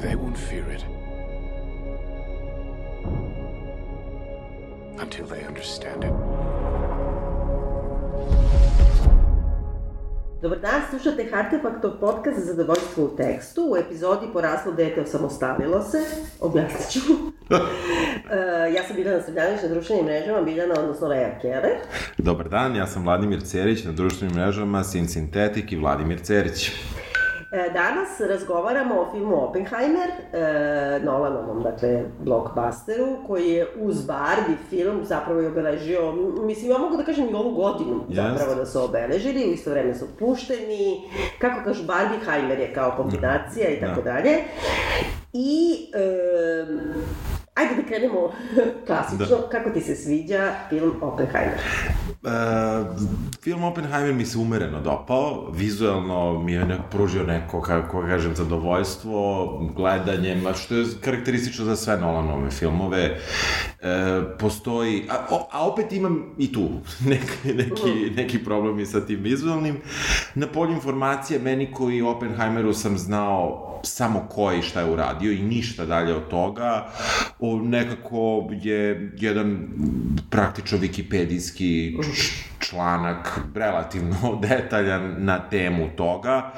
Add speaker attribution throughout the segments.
Speaker 1: They won't fear it. Until they understand it.
Speaker 2: Dobar dan, slušate Artefaktov podcast za zadovoljstvo u tekstu. U epizodi Poraslo dete osamostalilo se. Objasnit ću. E, eh, ja sam Biljana Sredanić na društvenim mrežama, Biljana, odnosno Lea Keller.
Speaker 3: Dobar dan, ja sam Vladimir Cerić na društvenim mrežama Sin Sintetik i Vladimir Cerić.
Speaker 2: E, Danas razgovaramo o filmu Oppenheimer, e, Nolanovom, dakle, blockbusteru, koji je uz Barbie film zapravo je obeležio, mislim, ja mogu da kažem i ovu godinu zapravo da su obeležili, u isto vreme su pušteni, kako kažu, Barbieheimer je kao kombinacija i tako
Speaker 3: Da.
Speaker 2: dalje. I, e, ajde da krenemo klasično, kako ti se sviđa film Oppenheimer?
Speaker 3: E, film Oppenheimer mi se umereno dopao, vizualno mi je nek, pružio neko, kako kažem, zadovoljstvo, gledanjem, što je karakteristično za sve Nolanove filmove. E, postoji, a, o, a opet imam i tu neki, neki, neki problemi sa tim vizualnim. Na polju informacije, meni koji Oppenheimeru sam znao samo ko je i šta je uradio i ništa dalje od toga. O, nekako je jedan praktično wikipedijski č- članak relativno detaljan na temu toga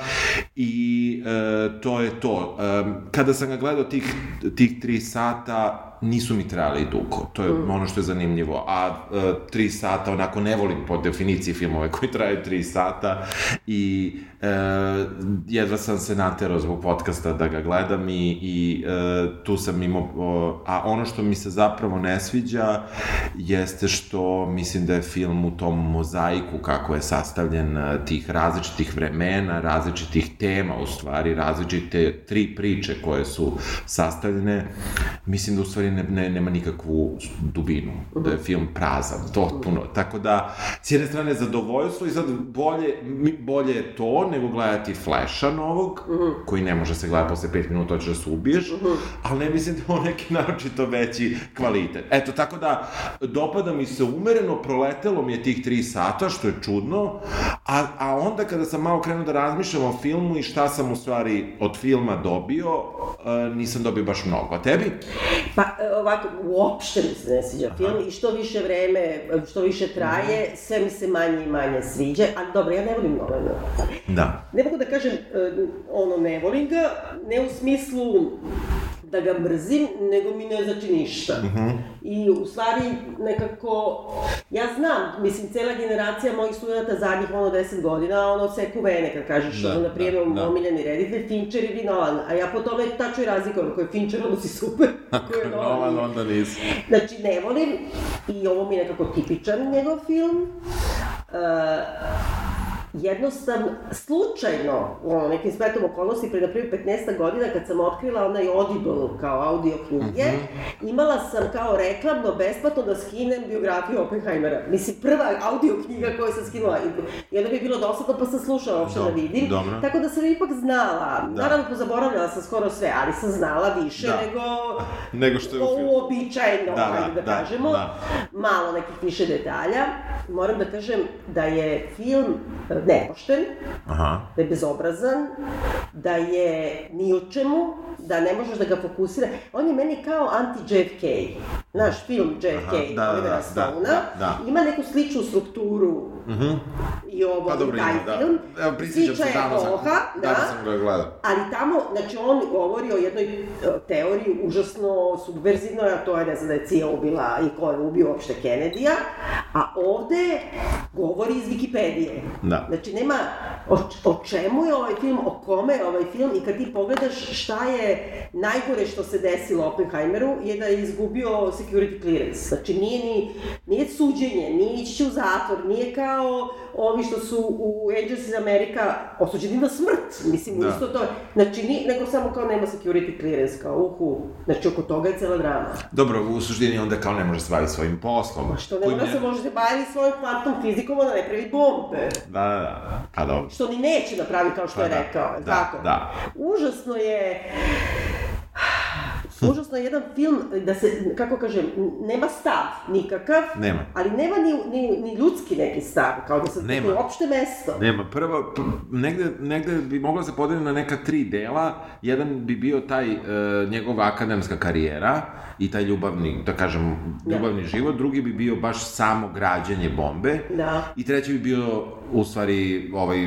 Speaker 3: i e, to je to. E, kada sam ga gledao tih, tih tri sata, nisu mi trajali dugo. To je mm. ono što je zanimljivo. A e, tri sata, onako ne volim po definiciji filmove koji traju tri sata i e, jedva sam se naterao zbog podcasta da ga gledam i, i e, tu sam imao, o, a ono što mi se zapravo ne sviđa jeste što mislim da je film u tom mozaiku kako je sastavljen e, tih različitih vremena, različitih tema u stvari, različite tri priče koje su sastavljene, mislim da u stvari ne, ne, nema nikakvu dubinu, da je film prazan, potpuno. Tako da, s jedne strane zadovoljstvo i sad bolje, bolje je to nego gledati Flasha novog, koji ne može se gledati posle 5 minuta, hoćeš da se ubiješ, ali ne mislim da je on neki naročito veći kvalitet. Eto, tako da, dopada mi se umereno, proletelo mi je tih 3 sata, što je čudno, a, a onda kada sam malo krenuo da razmišljam o filmu i šta sam u stvari od filma dobio, uh, nisam dobio baš mnogo. A tebi?
Speaker 2: Pa e, ovako, uopšte mi se ne sviđa film i što više vreme, što više traje,
Speaker 3: Mhm.
Speaker 2: sve mi se manje i manje sviđa, ali dobro, ja ne volim Nolana.
Speaker 3: Da.
Speaker 2: Ne mogu da kažem, e, ono, ne volim ga, ne u smislu da ga mrzim, nego mi ne znači ništa.
Speaker 3: Mhm.
Speaker 2: I u stvari nekako, ja znam, mislim, cela generacija mojih studenta zadnjih ono 10 godina, ono seku vene kad kažeš,
Speaker 3: Da,
Speaker 2: ono, na primjer,
Speaker 3: da, da.
Speaker 2: omiljeni reditelj, Fincher ili Nolan, a ja po tome tačno i razlikujem, ako je Fincher, onda si super, ako je Nolan,
Speaker 3: Nolan, onda nisi.
Speaker 2: Znači, ne volim, i ovo mi je nekako tipičan njegov film. Uh, jednostavno, slučajno, u ono, nekim spletom okolnosti, pre na primjer 15 godina, kad sam otkrila onaj Audible kao audio knjige, imala sam kao reklamno, besplatno da skinem biografiju Oppenheimera. Mislim, prva audio knjiga koju sam skinula. I onda bi bilo dosadno, pa sam slušala uopšte da vidim.
Speaker 3: dobro.
Speaker 2: Tako da sam ipak znala.
Speaker 3: Da.
Speaker 2: Naravno, pozaboravljala sam skoro sve, ali sam znala više
Speaker 3: Da.
Speaker 2: nego
Speaker 3: Nego što je u filmu.
Speaker 2: uobičajeno,
Speaker 3: Da, da,
Speaker 2: da,
Speaker 3: da,
Speaker 2: kažemo,
Speaker 3: da.
Speaker 2: malo nekih više detalja. Moram da kažem da je film nepošten,
Speaker 3: Aha.
Speaker 2: da je bezobrazan, da je ni o čemu, da ne možeš da ga fokusira. On je meni kao anti-JFK. Naš film JFK,
Speaker 3: Aha, da, da,
Speaker 2: Olivera
Speaker 3: da,
Speaker 2: Stona,
Speaker 3: da, da.
Speaker 2: ima neku sličnu strukturu i ovo,
Speaker 3: Pa dobro,
Speaker 2: taj
Speaker 3: da.
Speaker 2: film.
Speaker 3: Evo, prisjećam se,
Speaker 2: Slična
Speaker 3: davno sam,
Speaker 2: epoha,
Speaker 3: davno sam ga gledao.
Speaker 2: Ali tamo, znači on govori o jednoj e, teoriji užasno subverzivnoj, a to je ne znam da je CIA ubila i ko je ubio uopšte Kennedy-a, a ovde govori iz Wikipedije.
Speaker 3: Da.
Speaker 2: Znači nema o, o čemu je ovaj film, o kome je ovaj film i kad ti pogledaš šta je najgore što se desilo Oppenheimeru je da je izgubio security clearance. Znači nije ni, nije suđenje, nije ići u zatvor, nije kao ovi što su u Angels iz Amerika osuđeni na smrt. Mislim,
Speaker 3: Da.
Speaker 2: isto to. Znači, ni, nego samo kao nema security clearance, kao uhu. Znači, oko toga je cela drama.
Speaker 3: Dobro, u suštini onda kao ne može se baviti svojim poslom.
Speaker 2: Što ne mora se možete baviti svojom kvantnom fizikom, da ne pravi bombe.
Speaker 3: Da, da, da. Pa dobro.
Speaker 2: Što ni neće napravi kao što
Speaker 3: Pa
Speaker 2: je
Speaker 3: da,
Speaker 2: rekao, je
Speaker 3: da,
Speaker 2: tako?
Speaker 3: da.
Speaker 2: Užasno je... užasno je jedan film da se, kako kažem, nema stav nikakav,
Speaker 3: Nema.
Speaker 2: ali nema ni, ni, ni ljudski neki stav, kao da se
Speaker 3: Nema.
Speaker 2: to je opšte mesto.
Speaker 3: Nema, prvo, negde, negde bi mogla se podeliti na neka tri dela. Jedan bi bio taj e, njegova akademska karijera i taj ljubavni, da kažem, ljubavni život. Drugi bi bio baš samo građenje bombe.
Speaker 2: Da.
Speaker 3: I treći bi bio, u stvari, ovaj,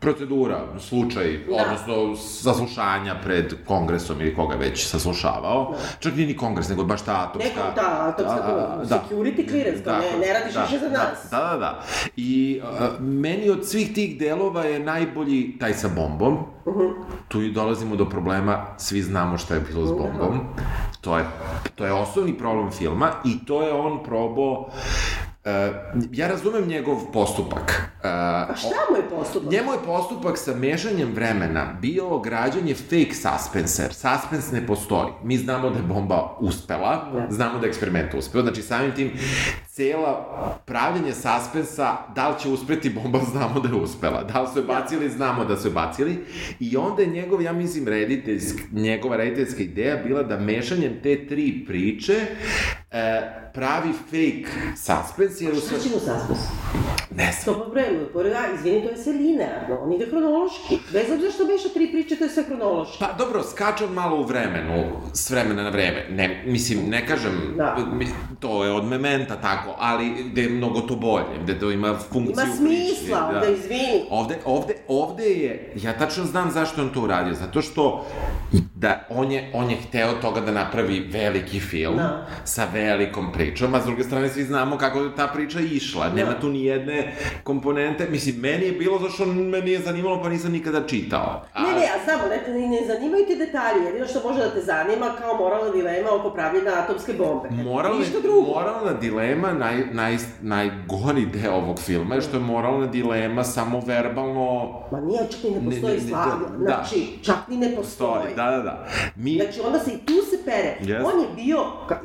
Speaker 3: procedura, slučaj,
Speaker 2: Da.
Speaker 3: odnosno saslušanja pred kongresom ili koga već saslušavao. Čak nije ni kongres, nego baš ta atomska...
Speaker 2: Neko, da, atomska
Speaker 3: a, a,
Speaker 2: security clearance, kao ne- ne radiš više za nas.
Speaker 3: Da, da, da. I a, meni od svih tih delova je najbolji taj sa bombom.
Speaker 2: Mhm.
Speaker 3: Tu i dolazimo do problema, svi znamo šta je bilo s bombom. To je, to je osnovni problem filma i to je on probao Uh, ja razumem njegov postupak. Uh,
Speaker 2: A šta mu je postupak?
Speaker 3: Njemu je postupak sa mešanjem vremena bio građanje fake suspense, jer suspense ne postoji. Mi znamo da je bomba uspela,
Speaker 2: Da.
Speaker 3: znamo da je eksperiment uspeo, znači samim tim cela pravljenje suspensa, da li će uspeti bomba, znamo da je uspela. Da li su je bacili, znamo da su je bacili. I onda je njegov, ja mislim, rediteljsk, njegova rediteljska ideja bila da mešanjem te tri priče pravi fake suspense, jer u
Speaker 2: Šta ćemo saspus?
Speaker 3: Ne znam.
Speaker 2: To po vremenu, po ja, izvini, to je sve linearno, on ide hronološki. Bez obzira što meša tri priče, to je sve hronološki.
Speaker 3: Pa dobro, skače on malo u vremenu, s vremena na vreme. Ne, mislim, ne kažem,
Speaker 2: Da.
Speaker 3: mi- to je od mementa tako, ali gde je mnogo to bolje, gde to ima funkciju
Speaker 2: Ima smisla,
Speaker 3: priče,
Speaker 2: da izvini.
Speaker 3: Ovde, ovde, ovde je, ja tačno znam zašto on to uradio, zato što da on je, on je hteo toga da napravi veliki film
Speaker 2: Da.
Speaker 3: sa velikom pričom, a s druge strane svi znamo kako je ta priča išla. Nema tu ni jedne komponente, mislim, meni je bilo zašto me nije zanimalo, pa nisam nikada čitao.
Speaker 2: Ne, ne, a znamo, ne, ne, ne zanimaju te detalji, jedino što može da te zanima kao moralna dilema oko pravljena atomske bombe.
Speaker 3: Moralna,
Speaker 2: Ništa drugo.
Speaker 3: moralna dilema, naj, naj, najgori deo ovog filma je što je moralna dilema samo verbalno
Speaker 2: Ma nije, čak ni ne postoji
Speaker 3: ne, ne,
Speaker 2: slavlja,
Speaker 3: da,
Speaker 2: znači, čak ni ne postoji.
Speaker 3: stoji. Da, da, da. Mi,
Speaker 2: Znači, onda se i tu se pere.
Speaker 3: Yes.
Speaker 2: On je bio,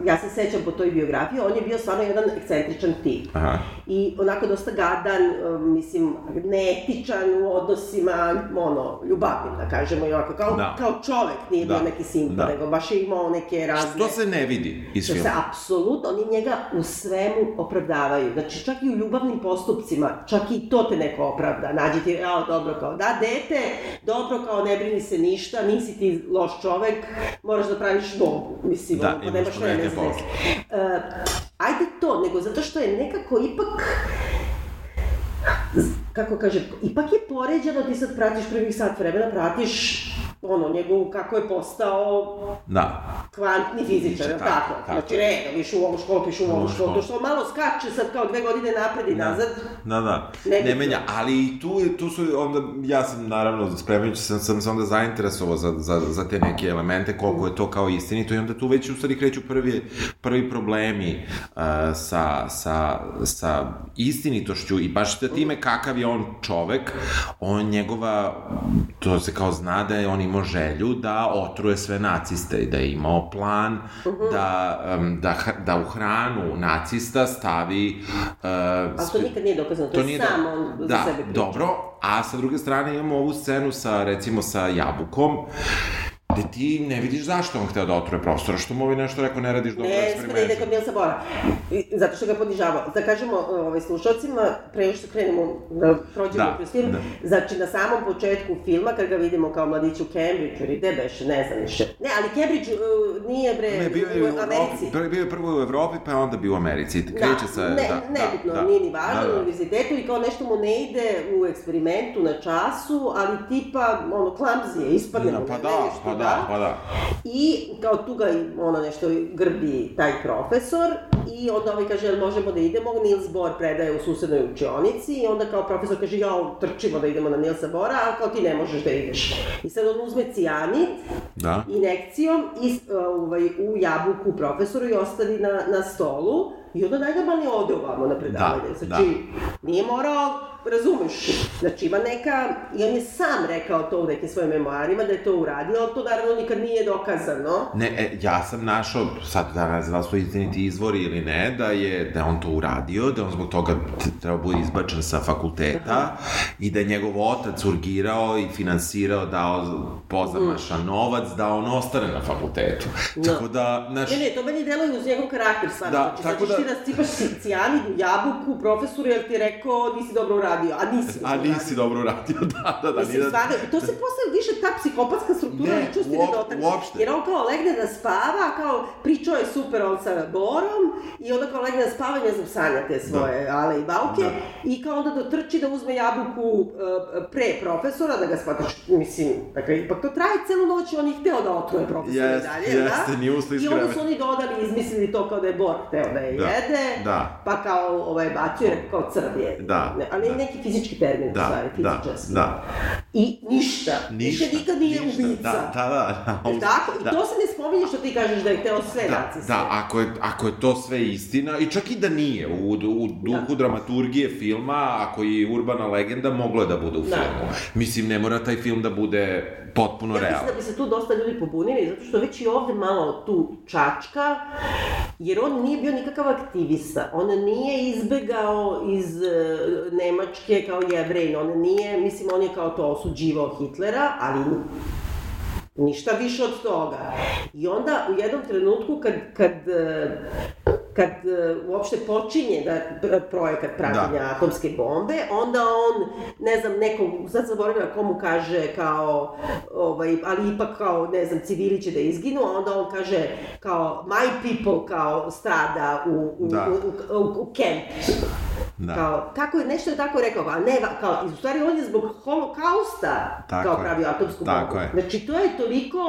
Speaker 2: ja se sećam po toj biografiji, on je bio stvarno jedan ekscentričan tip.
Speaker 3: Aha.
Speaker 2: I onako dosta gadan, um, mislim, neetičan u odnosima, ono, ljubavnim, da kažemo, i ovako, kao,
Speaker 3: Da.
Speaker 2: kao čovek, nije
Speaker 3: Da.
Speaker 2: bio neki simpa,
Speaker 3: Da.
Speaker 2: nego baš je imao neke razne...
Speaker 3: što se ne vidi iz
Speaker 2: Što se apsolutno, oni njega u svemu opravdavaju. Znači, čak i u ljubavnim postupcima, čak i to te neko opravda. Nađe ti, evo, dobro, kao, da, dete, dobro, kao, ne brini se ništa, nisi ti loš čovek, moraš da praviš bombu. Mislim,
Speaker 3: Da,
Speaker 2: ono, pa nemaš vreme za. Uh, ajde to, nego zato što je nekako ipak kako kažem, ipak je poređeno, ti sad pratiš prvih sat vremena, pratiš ono, njegovu, kako je postao
Speaker 3: Da.
Speaker 2: kvantni fizičar,
Speaker 3: Tako,
Speaker 2: tako?
Speaker 3: tako.
Speaker 2: Znači, redom, išao u ovu školu, pišu u ovu školu, to što malo skače sad kao dve godine napred i nazad,
Speaker 3: Da, da.
Speaker 2: Nebitno.
Speaker 3: Ne menja, ali i tu, tu su onda, ja sam naravno, spremajući sam, sam se onda zainteresovao za, za, za te neke elemente, koliko je to kao istinito i onda tu već u stvari kreću prvi, prvi problemi uh, sa, sa, sa istinitošću i baš da time kakav je on čovek, on njegova, to se kao zna da je on imao želju da otruje sve naciste i da je imao plan da, um, da, da u hranu nacista stavi uh,
Speaker 2: ali to nikad nije dokazano, to, je
Speaker 3: da-
Speaker 2: sam on za
Speaker 3: da,
Speaker 2: sebe priča.
Speaker 3: dobro, a sa druge strane imamo ovu scenu sa, recimo, sa jabukom, gde ti ne vidiš zašto on hteo da otruje profesora, što mu ovi nešto rekao, ne radiš dobro
Speaker 2: Ne, sme da ide
Speaker 3: eksperiment.
Speaker 2: kod Nilsa Bora. Zato što ga ponižavao. Da kažemo ovaj, slušalcima, pre nego što krenemo da prođemo
Speaker 3: Da,
Speaker 2: kroz film,
Speaker 3: da.
Speaker 2: znači na samom početku filma, kad ga vidimo kao mladić u Cambridgeu, ili gde beše, ne znam više. Ne, ali Cambridge uh, nije bre
Speaker 3: Ne, bio je u Evropi,
Speaker 2: Americi.
Speaker 3: prvi- bio je prvo u Evropi, pa onda bio u Americi. Kreće sa...
Speaker 2: ne,
Speaker 3: da,
Speaker 2: nebitno,
Speaker 3: da, da.
Speaker 2: nije ni važno,
Speaker 3: Da, da.
Speaker 2: univerzitetu i kao nešto mu ne ide u eksperimentu na času, ali tipa, ono, klamzije, ispadne
Speaker 3: Da, pa da, pa da, pa da.
Speaker 2: I kao tu ga ono nešto grbi taj profesor i onda ovaj kaže, jel možemo da idemo, Nils Bohr predaje u susednoj učionici i onda kao profesor kaže, ja, trčimo da idemo na Nilsa Bora, a kao ti ne možeš da ideš. I sad on uzme cijanid
Speaker 3: Da.
Speaker 2: injekcijom i, ovaj, u jabuku profesoru i ostavi na, na stolu i onda najnormalnije ode ovamo na predavanje.
Speaker 3: Da,
Speaker 2: znači, nije morao, razumeš, znači ima neka, i on je sam rekao to u nekim svojim memoarima da je to uradio, ali to naravno nikad nije dokazano.
Speaker 3: Ne, e, ja sam našao, sad da ne znam da su izvori ili ne, da je, da on to uradio, da on zbog toga treba bude izbačen sa fakulteta i da je njegov otac urgirao i finansirao, dao pozamaša novac da on ostane na fakultetu.
Speaker 2: Da.
Speaker 3: Tako da, znaš,
Speaker 2: Ne, ne, to meni deluje uz njegov karakter stvarno.
Speaker 3: Da,
Speaker 2: znači,
Speaker 3: tako da-
Speaker 2: ti rastipaš ci- cijanid u jabuku profesoru jer ti je rekao nisi dobro uradio, a nisi
Speaker 3: a
Speaker 2: dobro
Speaker 3: nisi dobro uradio, da, da, da.
Speaker 2: Mislim,
Speaker 3: da-
Speaker 2: stvarno, to se posle više ta psihopatska struktura
Speaker 3: Ne,
Speaker 2: ličnosti ne dotakne.
Speaker 3: uopšte.
Speaker 2: Jer on kao legne da spava, kao pričao je super on sa Borom, i onda kao legne da spava i ne znam, sanja te svoje ale i bauke,
Speaker 3: Da.
Speaker 2: i kao onda dotrči da uzme jabuku uh, pre profesora, da ga shvataš, mislim, dakle, ipak to traje celu noć i on je hteo da otruje profesora
Speaker 3: Jest,
Speaker 2: i dalje,
Speaker 3: jeste,
Speaker 2: da?
Speaker 3: nije usled
Speaker 2: I onda su oni dodali, izmislili to kao da je Bor hteo da je
Speaker 3: Da,
Speaker 2: jede,
Speaker 3: da.
Speaker 2: pa kao ovaj bacio i rekao kao crv je.
Speaker 3: Da,
Speaker 2: Ne, ali
Speaker 3: da.
Speaker 2: neki fizički termin,
Speaker 3: Da,
Speaker 2: stvari,
Speaker 3: da,
Speaker 2: fizičarski.
Speaker 3: da.
Speaker 2: I ništa.
Speaker 3: Ništa,
Speaker 2: Više nikad nije
Speaker 3: ništa,
Speaker 2: ubica.
Speaker 3: Da, da, da. da.
Speaker 2: Tako? I
Speaker 3: da.
Speaker 2: to se ne spominje što ti kažeš da je hteo sve
Speaker 3: Da,
Speaker 2: naciste.
Speaker 3: da, ako je, ako je to sve istina, i čak i da nije, u, u duhu dramaturgije filma, ako je urbana legenda, moglo je da bude u
Speaker 2: Da.
Speaker 3: filmu. Mislim, ne mora taj film da bude potpuno
Speaker 2: Ja mislim da bi se tu dosta ljudi pobunili, zato što već i ovde malo tu čačka, jer on nije bio nikakav aktivista. On nije izbegao iz e, Nemačke kao jevrejn, on nije, mislim, on je kao to osuđivao Hitlera, ali ništa više od toga. I onda u jednom trenutku kad, kad e, kad e, uopšte počinje da projekat pravljenja
Speaker 3: Da.
Speaker 2: atomske bombe, onda on, ne znam, nekom, sad zaboravila komu kaže kao, ovaj, ali ipak kao, ne znam, civili će da izginu, a onda on kaže kao, my people kao strada u, u,
Speaker 3: Da.
Speaker 2: u, u, u camp.
Speaker 3: Da.
Speaker 2: Kao, kako je, nešto je tako rekao, a ne, kao, u stvari on je zbog holokausta
Speaker 3: Tako
Speaker 2: kao pravio atomsku
Speaker 3: Tako
Speaker 2: bombu.
Speaker 3: je.
Speaker 2: Znači, to je toliko,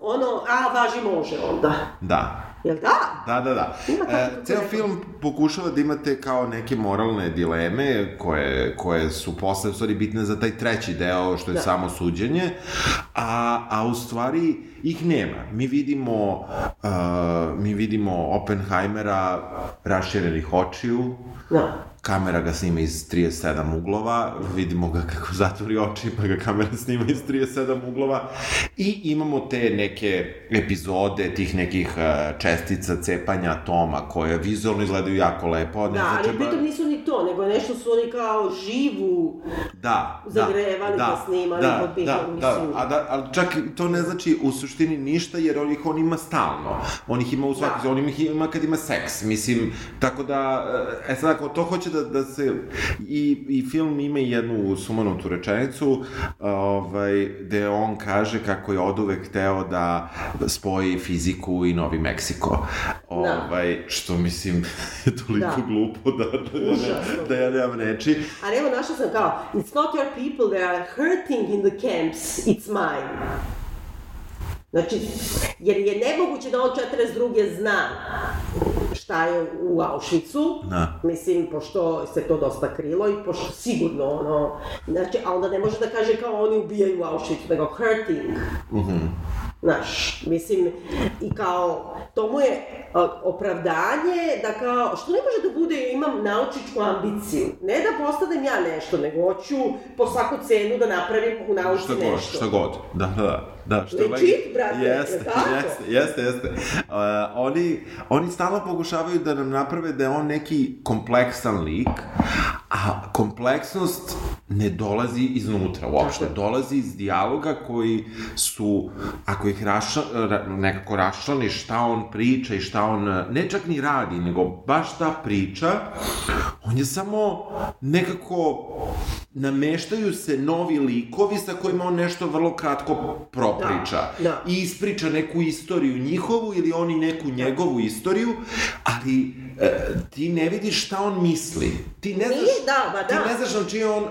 Speaker 2: ono, a, važi može onda.
Speaker 3: Da.
Speaker 2: Jel da?
Speaker 3: Da, da, da. E, ceo film pokušava da imate kao neke moralne dileme koje, koje su posle u stvari bitne za taj treći deo što je
Speaker 2: Da.
Speaker 3: samo suđenje, a, a u stvari ih nema. Mi vidimo, uh, mi vidimo Oppenheimera raširenih očiju,
Speaker 2: Da.
Speaker 3: Kamera ga snima iz 37 uglova, vidimo ga kako zatvori oči, pa ga kamera snima iz 37 uglova i imamo te neke epizode tih nekih uh, čestica cepanja atoma koje vizualno izgledaju jako lepo. Ne
Speaker 2: Da,
Speaker 3: znači
Speaker 2: ali pritom nisu ni to, nego nešto su oni kao živu
Speaker 3: da,
Speaker 2: zagrevali pa snimali
Speaker 3: da,
Speaker 2: pod
Speaker 3: da, da,
Speaker 2: mislim.
Speaker 3: a da, ali čak to ne znači u suštini ništa, jer on ih on ima stalno. On ih ima u svakoj,
Speaker 2: Da.
Speaker 3: on ih ima kad ima seks, mislim, tako da, e sad ako to hoće da, da se, i, i film ima jednu sumanutu rečenicu, ovaj, gde on kaže kako je od uvek hteo da spoji fiziku i Novi Meksiko. Ovaj, što mislim, je toliko
Speaker 2: Da.
Speaker 3: glupo da, da, ja
Speaker 2: Užasno.
Speaker 3: da ja nemam reči.
Speaker 2: Ali evo, našla sam kao, it's not your people that are hurting in the camps, it's mine. Znači, jer je nemoguće da on 42. zna šta je u Auschwitzu,
Speaker 3: Da.
Speaker 2: mislim, pošto se to dosta krilo i pošto sigurno ono, znači, a onda ne može da kaže kao oni ubijaju u Auschwitzu, nego hurting. Znaš, mislim, i kao, to mu je opravdanje da kao, što ne može da bude, imam naučičku ambiciju, ne da postanem ja nešto, nego hoću po svaku cenu da napravim u nauci
Speaker 3: Šta god,
Speaker 2: nešto.
Speaker 3: šta god. Da, da, da. Što je
Speaker 2: Legit,
Speaker 3: legi-
Speaker 2: brate,
Speaker 3: jeste,
Speaker 2: je tako?
Speaker 3: jeste, jeste, jeste. Uh, oni, oni stalno pokušavaju da nam naprave da je on neki kompleksan lik, a kompleksnost ne dolazi iznutra uopšte.
Speaker 2: Tako.
Speaker 3: Dolazi iz dijaloga koji su, ako ih raša, ra, nekako raščlaniš šta on priča i šta on, ne čak ni radi, nego baš ta priča, on je samo nekako nameštaju se novi likovi sa kojima on nešto vrlo kratko propriča.
Speaker 2: Da, da.
Speaker 3: I ispriča neku istoriju njihovu ili oni neku njegovu istoriju, ali ti ne vidiš šta on misli. Ti ne znaš,
Speaker 2: Nije, da, ba
Speaker 3: Ti
Speaker 2: da.
Speaker 3: ne znaš na čiji on...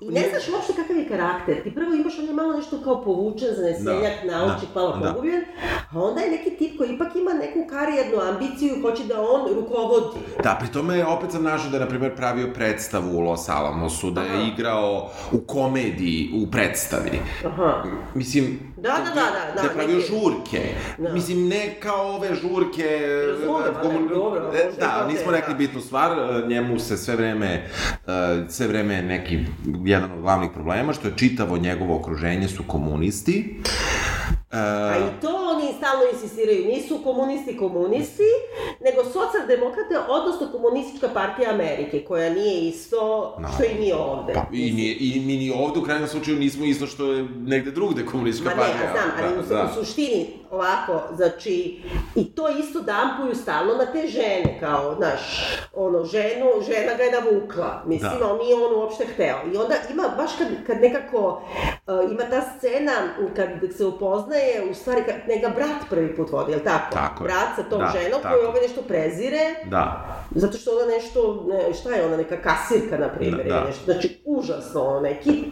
Speaker 2: I ne znaš uopšte kakav je karakter. Ti prvo imaš, on je malo nešto kao povučen za neseljak,
Speaker 3: Da,
Speaker 2: naučnik,
Speaker 3: da,
Speaker 2: malo
Speaker 3: da.
Speaker 2: pogubljen, A onda je neki tip koji ipak ima neku karijernu ambiciju i hoće da on rukovodi.
Speaker 3: Da, pri tome opet sam našao da je, na primjer, pravio predstavu u Los Alamosu, da je
Speaker 2: Aha.
Speaker 3: igrao u komediji, u predstavi.
Speaker 2: Aha.
Speaker 3: Mislim,
Speaker 2: Da, da, da, da, da,
Speaker 3: da je pravio
Speaker 2: neki-
Speaker 3: žurke.
Speaker 2: Da.
Speaker 3: Mislim, ne kao ove žurke...
Speaker 2: Razumem,
Speaker 3: komun-
Speaker 2: dobro, možda
Speaker 3: E,
Speaker 2: je
Speaker 3: Da, nismo rekli
Speaker 2: da.
Speaker 3: bitnu stvar, e, njemu se sve vreme, e, sve vreme neki, jedan od glavnih problema, što je čitavo njegovo okruženje su komunisti. E,
Speaker 2: A i to stalno insistiraju, nisu komunisti komunisti, nego socijaldemokrate, odnosno komunistička partija Amerike, koja nije isto što i mi ovde.
Speaker 3: Pa, i, nije, I mi ni ovde u krajnjem slučaju nismo isto što je negde drugde komunistička
Speaker 2: Ma ne,
Speaker 3: partija.
Speaker 2: ja znam, ali u,
Speaker 3: da, da.
Speaker 2: u suštini ovako, znači, i to isto dampuju stalno na te žene, kao, znaš, ono, ženu, žena ga je navukla, mislim,
Speaker 3: Da.
Speaker 2: on nije on uopšte hteo. I onda ima, baš kad, kad nekako, uh, ima ta scena, kad se upoznaje, u stvari, kad njega brat prvi put vodi, jel tako?
Speaker 3: Tako je.
Speaker 2: Brat sa tom
Speaker 3: Da,
Speaker 2: ženom
Speaker 3: tako.
Speaker 2: koju ovaj nešto prezire,
Speaker 3: Da,
Speaker 2: Zato što ona nešto, ne, šta je ona, neka kasirka, na primjer,
Speaker 3: Da, da.
Speaker 2: nešto, znači užasno ono neki.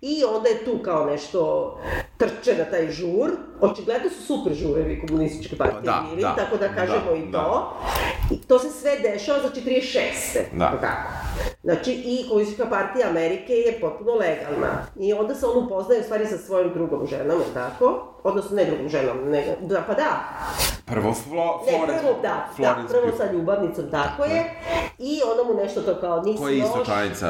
Speaker 2: I onda je tu kao nešto trče na taj žur. Očigledno su super žurevi komunističke partije
Speaker 3: Da,
Speaker 2: bili,
Speaker 3: da,
Speaker 2: tako da kažemo
Speaker 3: da,
Speaker 2: i
Speaker 3: da.
Speaker 2: to. I to se sve dešava za 46.
Speaker 3: Da.
Speaker 2: Tako. Znači, i komunistička partija Amerike je potpuno legalna. I onda se on upoznaje u stvari sa svojom drugom ženom, tako? Odnosno, ne drugom ženom, nego, da, pa da,
Speaker 3: prvo Flo,
Speaker 2: ne,
Speaker 3: Florence,
Speaker 2: prvo, da, da,
Speaker 3: Florence
Speaker 2: prvo
Speaker 3: Pugh,
Speaker 2: sa ljubavnicom, tako je. I ona mu nešto to kao, nisi
Speaker 3: koja je isto
Speaker 2: još...
Speaker 3: članica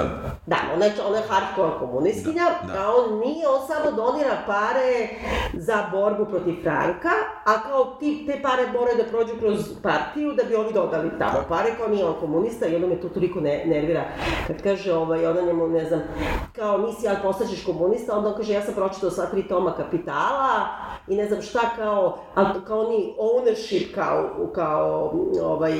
Speaker 2: Da, ona je, ona je hardcore komunistkinja,
Speaker 3: Da, da.
Speaker 2: a on nije, on samo donira pare za borbu protiv Franka, a kao ti, te pare moraju da prođu kroz partiju da bi ovi dodali tamo pare, kao nije on komunista i onda me to toliko ne, nervira. Kad kaže, ovaj, ona njemu, ne znam, kao nisi, ali postaćeš komunista, onda on kaže, ja sam pročitao sva tri toma kapitala i ne znam šta, kao, kao oni ownership, kao, kao, ovaj,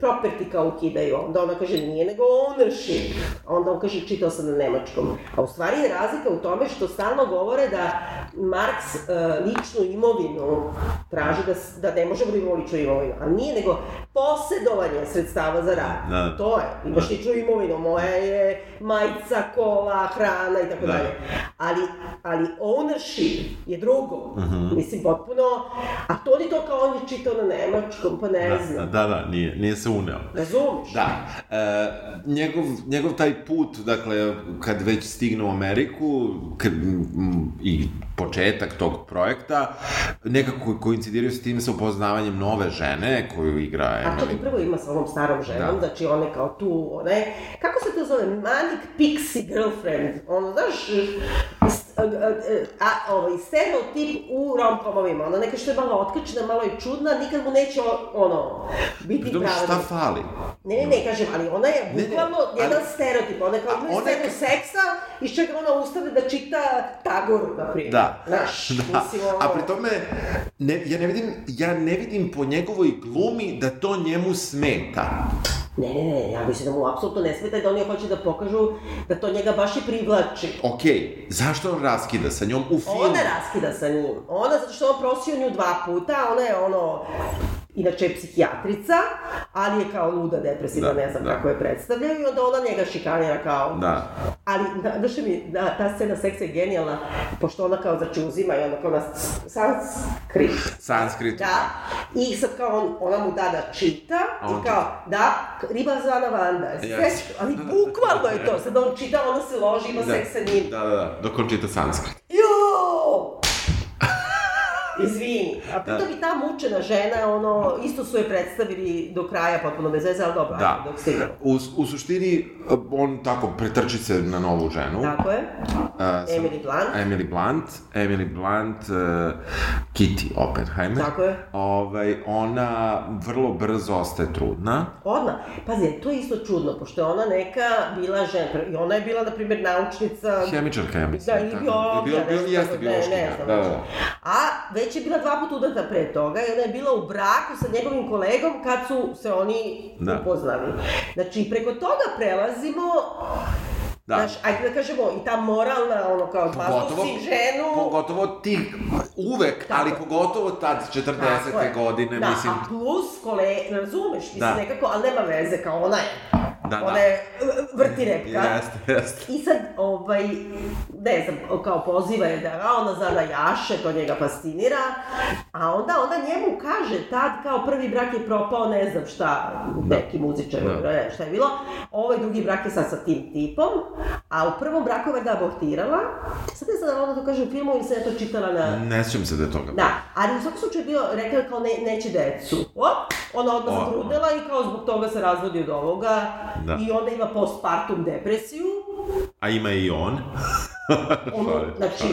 Speaker 2: property kao ukidaju. Onda ona kaže, nije nego ownership. A onda on kaže, čitao sam na nemačkom. A u stvari je razlika u tome što stalno govore da Marks e, ličnu imovinu traži da, da ne možemo da imamo ličnu imovinu. A nije nego posedovanje sredstava za rad.
Speaker 3: Da.
Speaker 2: To je. Imaš ličnu imovinu. Moja je majica, kola, hrana i tako
Speaker 3: Da.
Speaker 2: dalje. Ali, ali ownership je drugo.
Speaker 3: Mhm.
Speaker 2: Mislim, potpuno... A to ni to kao on je čitao na nemačkom, pa ne
Speaker 3: Da,
Speaker 2: znam.
Speaker 3: da, da, nije, nije se uneo.
Speaker 2: Razumeš?
Speaker 3: Da, e, njegov, njegov taj put, dakle, kad već stigne u Ameriku, kad, m, i početak tog projekta, nekako koincidiraju s tim sa upoznavanjem nove žene koju igra
Speaker 2: A čekaj,
Speaker 3: Emily.
Speaker 2: prvo ima sa onom starom ženom,
Speaker 3: Da.
Speaker 2: znači ona je kao tu, ona je, kako se to zove, manic pixie girlfriend, ono, znaš, a, a, a, ovaj, stereotip u romkomovima, ona neka što je malo otkačena, malo je čudna, nikad mu neće, o- ono, biti
Speaker 3: Pritom,
Speaker 2: prava.
Speaker 3: šta fali?
Speaker 2: Ne, ne, ne, kažem, ali ona je
Speaker 3: ne,
Speaker 2: bukvalno
Speaker 3: ali-
Speaker 2: jedan stereotip, ona je kao ima scenu
Speaker 3: ka-
Speaker 2: seksa, iz čega ona ustane da čita Tagoru, na primjer.
Speaker 3: Da.
Speaker 2: Znaš,
Speaker 3: Da.
Speaker 2: mislim, ono...
Speaker 3: A pri tome, ne, ja ne vidim, ja ne vidim po njegovoj glumi da to njemu smeta.
Speaker 2: Ne, ne, ne, ja mislim da mu apsolutno ne smeta i da oni hoće da pokažu da to njega baš i privlači.
Speaker 3: Okej, zašto on raskida sa njom u filmu?
Speaker 2: Ona raskida sa njim. Ona, zato što on prosio nju dva puta, ona je ono, inače je psihijatrica, ali je kao luda, depresivna,
Speaker 3: Da,
Speaker 2: ne znam
Speaker 3: da.
Speaker 2: kako je predstavljaju, i onda ona njega šikanira kao...
Speaker 3: Da.
Speaker 2: Ali, znaš mi, da, ta scena seksa je genijalna, pošto ona kao, znači, uzima i onda kao na sanskrit.
Speaker 3: Sanskrit.
Speaker 2: Da, i sad kao on, ona mu da da čita,
Speaker 3: A on
Speaker 2: i kao, da, riba zvana Vanda,
Speaker 3: Yes.
Speaker 2: yes. ali bukvalno je to, sad on čita, ona se loži, ima
Speaker 3: Da,
Speaker 2: seks sa njim.
Speaker 3: da, da, da, dok on čita sanskrit.
Speaker 2: Jo! Izvini. A pritom i ta mučena žena, ono, isto su je predstavili do kraja, potpuno bez veze, ali dobro,
Speaker 3: Da.
Speaker 2: dok stignemo.
Speaker 3: U, u suštini, on tako pretrči se na novu ženu.
Speaker 2: Tako je.
Speaker 3: A, sam-
Speaker 2: Emily Blunt.
Speaker 3: Emily Blunt. Emily Blunt, uh, Kitty Oppenheimer.
Speaker 2: Tako je.
Speaker 3: Ovaj, ona vrlo brzo ostaje trudna.
Speaker 2: Odmah. Pazi, to je isto čudno, pošto je ona neka bila žena, i ona je bila, na primjer, naučnica...
Speaker 3: Hemičarka, ja mislim.
Speaker 2: Da, ili
Speaker 3: tako.
Speaker 2: biologija,
Speaker 3: Bio, bio, jeste
Speaker 2: tako, ne,
Speaker 3: biološki,
Speaker 2: ne
Speaker 3: da, da, da.
Speaker 2: A već je bila dva puta udata pre toga i ona je bila u braku sa njegovim kolegom kad su se oni
Speaker 3: Da.
Speaker 2: upoznali. Znači, preko toga prelazimo
Speaker 3: Da.
Speaker 2: Znaš, ajde da kažemo, i ta moralna, ono kao,
Speaker 3: Pogotovo,
Speaker 2: si ženu...
Speaker 3: pogotovo ti, uvek,
Speaker 2: Tako.
Speaker 3: ali pogotovo tad, 40.
Speaker 2: Tako
Speaker 3: godine,
Speaker 2: da,
Speaker 3: mislim,
Speaker 2: a plus kole, razumeš, mislim
Speaker 3: Da.
Speaker 2: nekako, ali nema veze, kao ona je.
Speaker 3: Da, da.
Speaker 2: Ona je e, vrti repka.
Speaker 3: Jeste, jeste.
Speaker 2: I sad, ovaj, ne znam, kao poziva je da a ona zna da jaše, to njega fascinira, a onda ona njemu kaže tad kao prvi brak je propao, ne znam šta, neki muzičar,
Speaker 3: Da.
Speaker 2: ne, šta je bilo, ovaj drugi brak je sad sa tim tipom, a u prvom braku je da abortirala, sad ne znam da ona to kaže u filmu ili sam ja to čitala na...
Speaker 3: Ne sjećam se da je toga.
Speaker 2: Da, ali u svakom slučaju je bio, rekla je kao ne, neće decu. Op, ona odmah zatrudnela i kao zbog toga se razvodi od ovoga
Speaker 3: Da.
Speaker 2: i onda ima postpartum depresiju.
Speaker 3: A ima i on.
Speaker 2: Ono,
Speaker 3: Šalim,
Speaker 2: znači,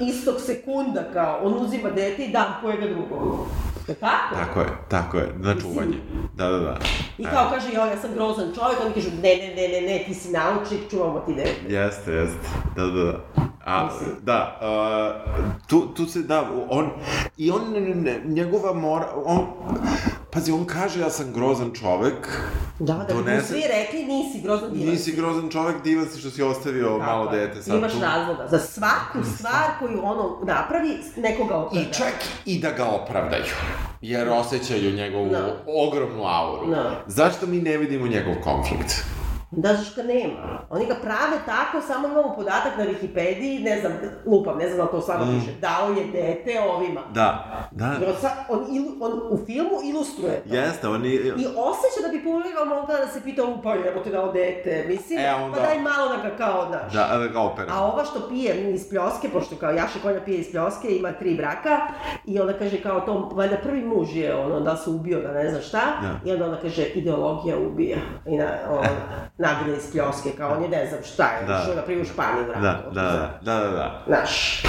Speaker 2: istog sekunda kao, on uzima dete i da kojega drugog. Tako?
Speaker 3: Tako je, tako je, na čuvanje. Da, da, da.
Speaker 2: I kao kaže, joj, ja sam grozan čovjek, oni kažu, ne, ne, ne, ne, ne, ti si naučnik, čuvamo ti dete.
Speaker 3: Jeste, jeste. Da, da, da. A, da, uh, tu, tu se, da, on, i on, njegova mora, on, pazi, on kaže ja sam grozan čovek,
Speaker 2: Da, da bi mu
Speaker 3: Donese-
Speaker 2: svi rekli, nisi grozan divan.
Speaker 3: nisi grozan čovek, divan si što si ostavio
Speaker 2: Tako
Speaker 3: malo
Speaker 2: je.
Speaker 3: dete sad
Speaker 2: Imaš
Speaker 3: tu.
Speaker 2: razloga. Za svaku stvar koju ono napravi, nekoga opravda.
Speaker 3: I čak i da ga opravdaju, jer osjećaju njegovu
Speaker 2: Da.
Speaker 3: ogromnu auru.
Speaker 2: Da.
Speaker 3: Zašto mi ne vidimo njegov konflikt?
Speaker 2: Da, zašto ga nema? Oni ga prave tako, samo imamo podatak na Wikipediji, ne znam, lupam, ne znam da to stvarno
Speaker 3: Mm.
Speaker 2: piše, dao je dete ovima.
Speaker 3: Da, da,
Speaker 2: Jer on, sa- on, ilu, on u filmu ilustruje to.
Speaker 3: jeste, oni...
Speaker 2: I osjeća da bi publika mogla da se pita, pa jebo te dao dete, mislim,
Speaker 3: E, onda-
Speaker 2: pa daj malo da ga kao, daš.
Speaker 3: Da, da ga opera.
Speaker 2: A ova što pije iz pljoske, pošto kao Jaša Konja pije iz pljoske, ima tri braka, i onda kaže kao to, valjda prvi muž je ono, da se ubio, da ne znam šta,
Speaker 3: Da.
Speaker 2: i onda ona kaže, ideologija ubija. I na, on, nagne iz pljoske, kao on je ne znam šta je,
Speaker 3: Da.
Speaker 2: išao na primjer u Španiju vratu.
Speaker 3: Da, da, da, da, da, da.
Speaker 2: Znaš,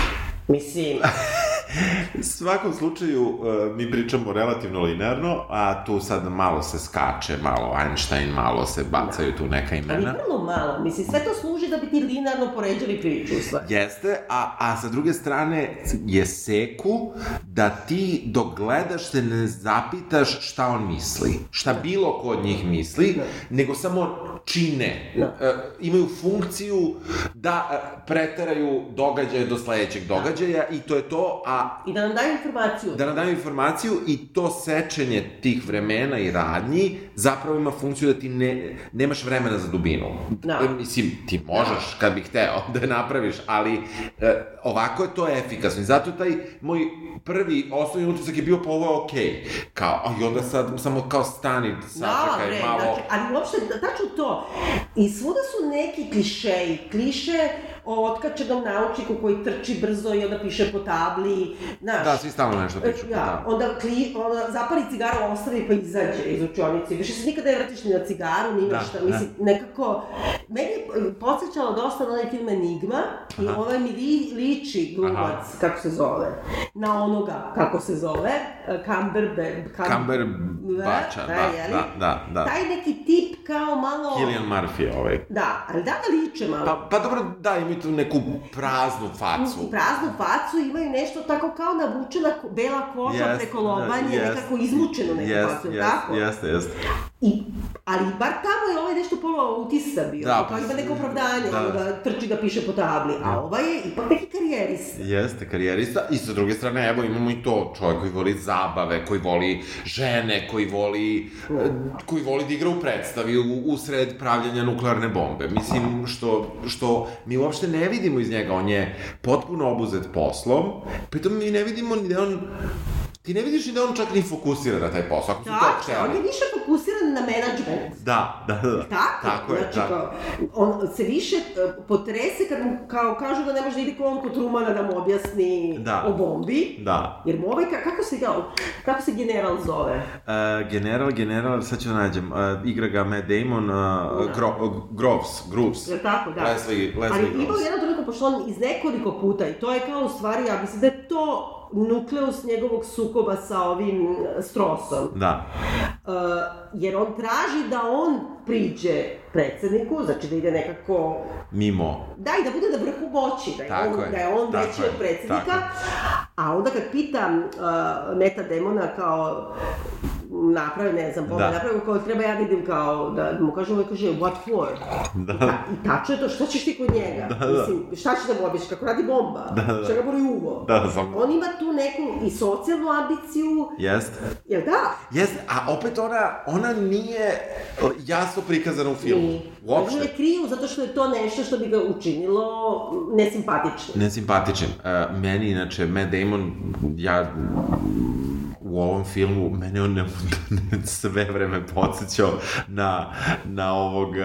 Speaker 2: mislim,
Speaker 3: U svakom slučaju, uh, mi pričamo relativno linearno, a tu sad malo se skače, malo Einstein, malo se bacaju tu neka
Speaker 2: ali
Speaker 3: imena.
Speaker 2: vrlo malo, mislim, sve to služi da bi ti linearno poređali priču, stvari.
Speaker 3: Jeste, a, a sa druge strane je seku da ti dok gledaš se ne zapitaš šta on misli, šta bilo ko od njih misli, nego samo čine,
Speaker 2: Da.
Speaker 3: E, imaju funkciju da e, preteraju događaje do sledećeg događaja i to je to, a
Speaker 2: I da nam daju informaciju.
Speaker 3: da nam daju informaciju i to sečenje tih vremena i radnji zapravo ima funkciju da ti ne, nemaš vremena za dubinu.
Speaker 2: Da.
Speaker 3: E, Mislim, ti možeš kad bih hteo da je napraviš, ali e, ovako je to efikasno i zato taj moj prvi osnovni utisak je bio pa ovo je okej. Kao, a i onda sad samo kao stani, sačekaj
Speaker 2: bre,
Speaker 3: malo.
Speaker 2: Znači, ali uopšte, da- tačno to. I svuda su neki klišeji. Kliše o otkačenom naučniku koji trči brzo i onda piše po tabli. Znaš,
Speaker 3: Da, svi stalno nešto pričaju.
Speaker 2: Ja,
Speaker 3: Da.
Speaker 2: onda, kli, onda zapali cigaru, ostavi pa izađe iz učionice. Više se nikada ne vratiš ni na cigaru, ni na
Speaker 3: Da,
Speaker 2: šta.
Speaker 3: da.
Speaker 2: Mislim, nekako... Meni je podsjećalo dosta na onaj film Enigma i
Speaker 3: Aha.
Speaker 2: ovaj mi li, liči glumac, kako se zove, na onoga, kako se zove, eh, Cumberbatch.
Speaker 3: Kamber bača, da,
Speaker 2: jeli?
Speaker 3: da, da, da.
Speaker 2: Taj neki tip kao malo...
Speaker 3: Killian Murphy ovaj.
Speaker 2: Da, ali da ga liče malo.
Speaker 3: Pa, pa dobro, da, imaju tu neku praznu facu.
Speaker 2: U praznu facu imaju nešto tako kao navučena bela koža
Speaker 3: Jest,
Speaker 2: preko lobanje,
Speaker 3: da, jest.
Speaker 2: nekako izmučeno neku
Speaker 3: Jest,
Speaker 2: facu,
Speaker 3: jest,
Speaker 2: tako?
Speaker 3: Jeste, jeste.
Speaker 2: I, ali bar tamo je ovaj nešto polo autista bio,
Speaker 3: Da,
Speaker 2: kao
Speaker 3: pa
Speaker 2: ima neko opravdanje,
Speaker 3: da.
Speaker 2: da trči da piše po tabli, a ovaj je ipak neki karijerist.
Speaker 3: Jeste, karijerista. I sa druge strane, evo, imamo i to, čovjek koji voli zabave, koji voli žene, koji voli, e, koji voli da igra u predstavi u, usred pravljanja nuklearne bombe. Mislim, što, što mi uopšte ne vidimo iz njega, on je potpuno obuzet poslom, pritom mi ne vidimo ni da on Ti ne vidiš ni da on čak ni fokusira na taj posao, ako su to
Speaker 2: Tačno, on je više fokusiran na menadžment.
Speaker 3: Da, da, da.
Speaker 2: Tako,
Speaker 3: tako je,
Speaker 2: znači,
Speaker 3: tako.
Speaker 2: kao, on se više e, potrese kad mu kao kažu da ne može da ide ko on kod Trumana da mu objasni
Speaker 3: Da.
Speaker 2: o bombi.
Speaker 3: Da.
Speaker 2: Jer mu ovaj, ka- kako se ga, kako se general zove?
Speaker 3: Uh, general, general, sad ću da nađem, uh, igra ga Matt Damon, uh, Gro, uh, Groves, Groves.
Speaker 2: Jel tako, da.
Speaker 3: Leslie, Leslie
Speaker 2: Ali imao
Speaker 3: Groves.
Speaker 2: jedan trenutak, pošto on iz nekoliko puta, i to je kao u stvari, ja mislim da je to nukleus njegovog sukoba sa ovim e, Strosom.
Speaker 3: Da.
Speaker 2: Uh, jer on traži da on priđe predsedniku, znači da ide nekako
Speaker 3: Mimo.
Speaker 2: Da, i da bude na vrhu moći, da je
Speaker 3: Tako
Speaker 2: on,
Speaker 3: je,
Speaker 2: da je on veći od predsjednika.
Speaker 3: tako
Speaker 2: A onda kad pitam uh, Meta Demona kao naprave, ne znam,
Speaker 3: Da.
Speaker 2: naprave, kao treba ja da idem kao, da mu kažem, ovaj kaže, what for?
Speaker 3: Da.
Speaker 2: I, ta, I tačno je to, šta ćeš ti kod njega?
Speaker 3: Da, da.
Speaker 2: Mislim, šta ćeš da objasniš, kako radi bomba?
Speaker 3: Da, da.
Speaker 2: Šta ga boli uvo?
Speaker 3: Da, samo-
Speaker 2: On ima tu neku i socijalnu ambiciju,
Speaker 3: Jest.
Speaker 2: jel da?
Speaker 3: Jest, a opet ona, ona nije jasno prikazana u filmu.
Speaker 2: I
Speaker 3: Uopšte.
Speaker 2: je kriju zato što je to nešto što bi ga učinilo nesimpatičnim.
Speaker 3: Nesimpatičan. Uh, meni, inače, Matt Damon, ja u ovom filmu, mene on ne, sve vreme podsjećao na, na ovog, uh,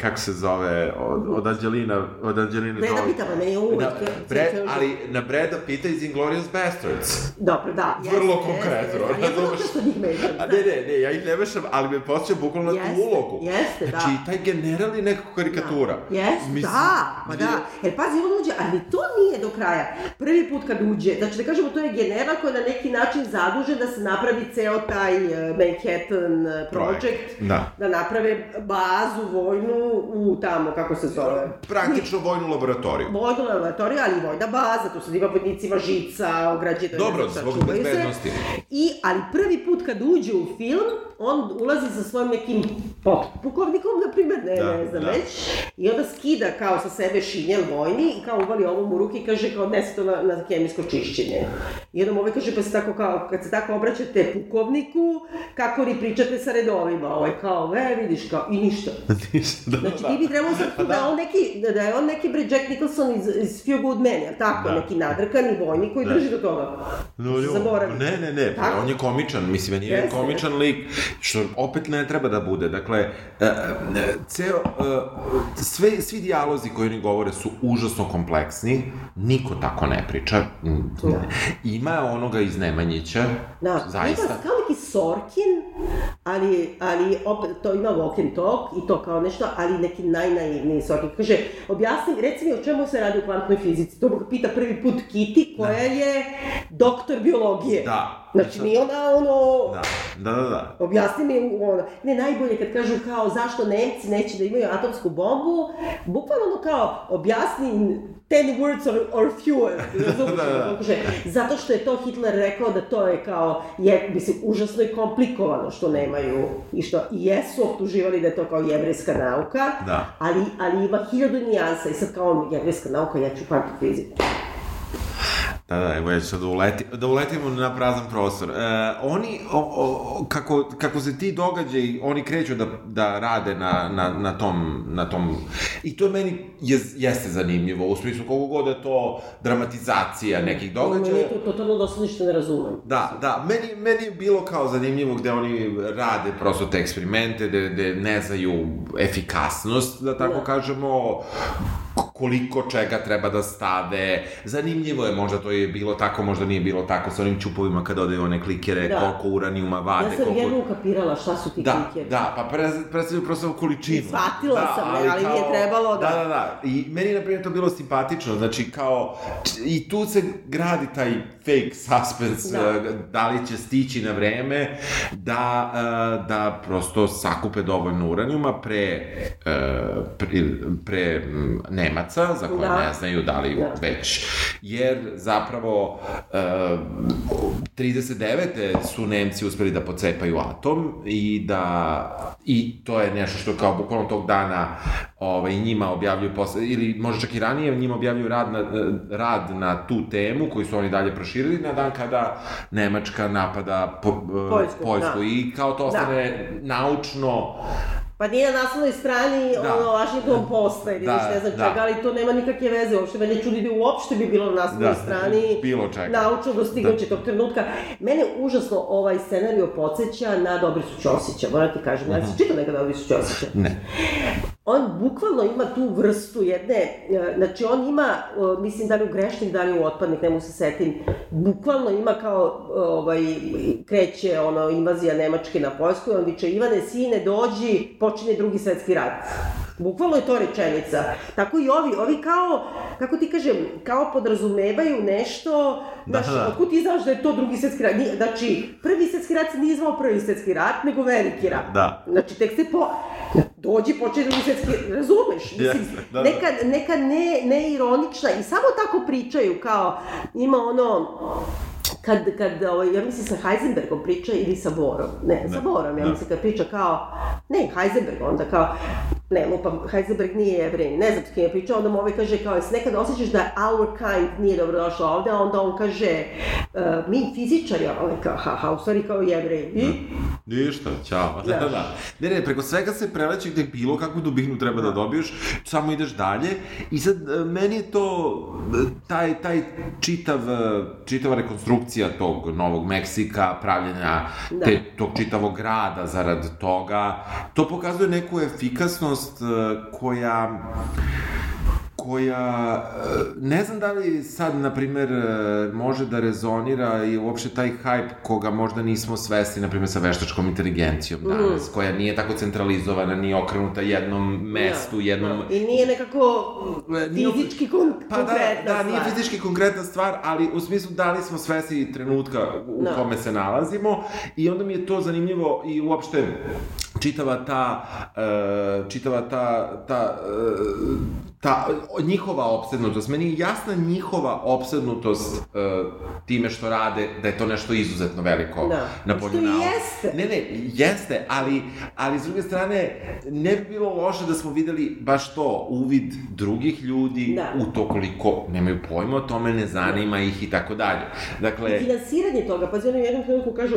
Speaker 3: kako se zove, od, od Angelina, od Angelina
Speaker 2: Breda
Speaker 3: Jolie.
Speaker 2: Pitta, pa meni je uvek...
Speaker 3: Na, Bre, ali na Breda Pitta iz Inglourious Bastards.
Speaker 2: Dobro, da.
Speaker 3: Vrlo
Speaker 2: jeste,
Speaker 3: konkretno,
Speaker 2: jeste. A ja što njih mešam.
Speaker 3: A ne, ne, ne, ja ih ne mešam, ali me podsjeća bukvalno na tu
Speaker 2: Jeste,
Speaker 3: ulogu.
Speaker 2: jeste, da.
Speaker 3: Znači, taj general je nekako karikatura.
Speaker 2: Jeste,
Speaker 3: Mislim,
Speaker 2: da, pa da. Jer pazi, on uđe, ali to nije do kraja. Prvi put kad uđe, znači da kažemo, to je general koji je na neki način zadužen da se napravi ceo taj eh, Manhattan eh, Project,
Speaker 3: Da.
Speaker 2: da naprave bazu vojnu u tamo, kako se zove?
Speaker 3: Praktično vojnu laboratoriju.
Speaker 2: Vojnu laboratoriju, ali i vojna baza, tu sad ima vojnicima žica, ograđeno.
Speaker 3: Dobro, zbog bezbednosti.
Speaker 2: I, ali prvi put kad uđe u film, on ulazi sa svojim nekim pukovnikom, na primjer, ne,
Speaker 3: Da,
Speaker 2: ne znam
Speaker 3: da.
Speaker 2: već, i onda skida kao sa sebe šinjel vojni i kao uvali ovom u ruke i kaže kao odnese to na, na kemijsko čišćenje. I onda mu ovaj kaže, pa se tako kao, kad se tako obraćate pukovniku, kako ni pričate sa redovima, ovaj kao, e, vidiš kao, i ništa.
Speaker 3: da,
Speaker 2: Znači ti bi trebalo sad da, je on neki, da, da je on neki bre Jack Nicholson iz, iz Few Good Men, jel tako?
Speaker 3: Da.
Speaker 2: Neki nadrkani vojnik koji drži do toga.
Speaker 3: No, jo,
Speaker 2: Zaboravim.
Speaker 3: ne, ne, ne, pa
Speaker 2: Tako?
Speaker 3: on je komičan, mislim, meni je
Speaker 2: Jeste,
Speaker 3: komičan lik, što opet ne treba da bude, dakle, e, ceo, e, sve, svi dijalozi koji oni govore su užasno kompleksni, niko tako ne priča,
Speaker 2: Da.
Speaker 3: ima onoga iz Nemanjića,
Speaker 2: Da,
Speaker 3: zaista,
Speaker 2: neki Sorkin, ali, ali opet to ima walk and talk i to kao nešto, ali neki najnaivniji Sorkin. Kaže, objasni, reci mi o čemu se radi u kvantnoj fizici. To ga pita prvi put Kitty, koja je doktor biologije.
Speaker 3: Da.
Speaker 2: Znači, nije ona ono...
Speaker 3: da, da, da, da.
Speaker 2: Objasni mi ono, ne najbolje kad kažu kao zašto Nemci neće da imaju atomsku bombu, bukvalno ono kao objasni ten words or, or fewer, razumiješ?
Speaker 3: Da, da, da.
Speaker 2: Zato što je to Hitler rekao da to je kao, je, mislim, užasno i komplikovano što nemaju i što i jesu optuživali da je to kao jevrejska nauka,
Speaker 3: Da.
Speaker 2: ali, ali ima hiljadu nijansa i sad kao on, jevrejska nauka, ja ću kvantnu fiziku.
Speaker 3: Da, da, evo ja ću da, uleti, da uletimo na prazan prostor. E, oni, o, o, kako, kako se ti događaj, oni kreću da, da rade na, na, na, tom, na tom... I to je meni je, jeste zanimljivo, u smislu koliko god je to dramatizacija nekih
Speaker 2: Meni
Speaker 3: događaja.
Speaker 2: je to totalno da se ništa ne razumem.
Speaker 3: Da, da, meni, meni je bilo kao zanimljivo gde oni rade prosto te eksperimente, gde, gde ne znaju efikasnost, da tako
Speaker 2: Da.
Speaker 3: kažemo, koliko čega treba da stave. Zanimljivo je, možda to je bilo tako, možda nije bilo tako sa onim čupovima kada odaju one klikere,
Speaker 2: Da.
Speaker 3: koliko uranijuma vade,
Speaker 2: Ja sam
Speaker 3: koliko...
Speaker 2: jednu ukapirala šta su ti
Speaker 3: Da,
Speaker 2: klikeri.
Speaker 3: da, pa pre, predstavljaju prosto količinu.
Speaker 2: Shvatila
Speaker 3: da,
Speaker 2: sam, ne, ali nije trebalo da-
Speaker 3: Da, da, da. I meni, na primjer, to bilo simpatično, znači, kao, i tu se gradi taj fake suspense,
Speaker 2: Da.
Speaker 3: da, da li će stići na vreme, da, e, da prosto sakupe dovoljno uranijuma pre, e, pre, pre m, Nemaca, za koje
Speaker 2: Da.
Speaker 3: ne znaju da li
Speaker 2: Da.
Speaker 3: već, jer zapravo e, 39. su Nemci uspeli da pocepaju atom i da i to je nešto što kao bukvalno tog dana ovaj, njima objavljuju posle, ili možda čak i ranije njima objavljuju rad na, rad na tu temu koju su oni dalje proširili na dan kada Nemačka napada po,
Speaker 2: Poljsku,
Speaker 3: Poljsku
Speaker 2: da.
Speaker 3: i kao to ostane naučno
Speaker 2: Pa nije na naslovnoj strani
Speaker 3: Da.
Speaker 2: ono Washington Posta ili
Speaker 3: Da,
Speaker 2: da, ne znam
Speaker 3: da.
Speaker 2: čega, ali to nema nikakve veze, uopšte mene čudi da uopšte bi bilo na naslovnoj
Speaker 3: Da,
Speaker 2: strani
Speaker 3: bilo čega.
Speaker 2: naučno dostignuće tog trenutka. Mene užasno ovaj scenario podsjeća na Dobrisu Ćosića, moram ti kažem, ja sam čitao nekada Dobrisu Ćosića.
Speaker 3: ne.
Speaker 2: On bukvalno ima tu vrstu jedne, e, znači on ima, e, mislim da li u grešnik, da li u otpadnik, ne mogu se setim, bukvalno ima kao, e, ovaj, kreće ono, invazija Nemačke na Poljsku i on viče, Ivane, sine, dođi, počinje drugi svetski rat. Bukvalno je to rečenica. Tako i ovi, ovi kao, kako ti kažem, kao podrazumevaju nešto,
Speaker 3: Da,
Speaker 2: znaš,
Speaker 3: da.
Speaker 2: otkud ti znaš da je to drugi svetski rat? Nije- Znači, prvi svetski rat se nije zvao prvi svetski rat, nego veliki rat.
Speaker 3: Da.
Speaker 2: Znači, tek se po... Dođi, počne drugi svetski... Razumeš? Mislim,
Speaker 3: Jeste, da, da.
Speaker 2: neka, neka ne, ne ironična i samo tako pričaju, kao, ima ono kad, kad ovaj, ja mislim sa Heisenbergom priča ili sa Borom, ne, sa Borom, ja
Speaker 3: da.
Speaker 2: mislim kad priča kao, ne, Heisenberg onda kao, ne, lupam, Heisenberg nije jevrej, ne znam s kim je pričao, onda mu ovaj kaže kao, jesi nekad osjećaš da our kind nije dobro došla ovde, a onda on kaže, uh, mi fizičari, a ovaj kao, ha, ha, u stvari kao jevrej, i?
Speaker 3: Ništa, ćao. Da, da, da. Ne, ne, preko svega se preleće gde bilo kakvu dubinu treba da dobiješ, samo ideš dalje i sad e, meni je to e, taj, taj čitav, čitava rekonstrukcija tog Novog Meksika, pravljenja
Speaker 2: Da.
Speaker 3: te, tog čitavog grada zarad toga, to pokazuje neku efikasnost e, koja koja, e, ne znam da li sad, na primer, e, može da rezonira i uopšte taj hype koga možda nismo svesni, na primer, sa veštačkom inteligencijom danas, koja nije tako centralizovana, nije okrenuta jednom mestu, jednom...
Speaker 2: Da. I nije nekako
Speaker 3: Nije-
Speaker 2: fizički kon
Speaker 3: Pa da,
Speaker 2: konkretna
Speaker 3: da, nije
Speaker 2: stvar.
Speaker 3: fizički konkretna stvar, ali u smislu da li smo svesni trenutka u
Speaker 2: Da.
Speaker 3: kome se nalazimo i onda mi je to zanimljivo i uopšte čitava ta, uh, čitava ta, ta, uh, ta njihova opsednutost. Meni je jasna njihova opsednutost uh, time što rade, da je to nešto izuzetno veliko
Speaker 2: Da.
Speaker 3: na polju nauke.
Speaker 2: jeste.
Speaker 3: Ne, ne, jeste, ali, ali s druge strane, ne bi bilo loše da smo videli baš to, uvid drugih ljudi
Speaker 2: Da.
Speaker 3: u to koliko nemaju pojma o tome, ne zanima ih i tako dalje. Dakle,
Speaker 2: I finansiranje toga, pa oni u jednom trenutku kažu,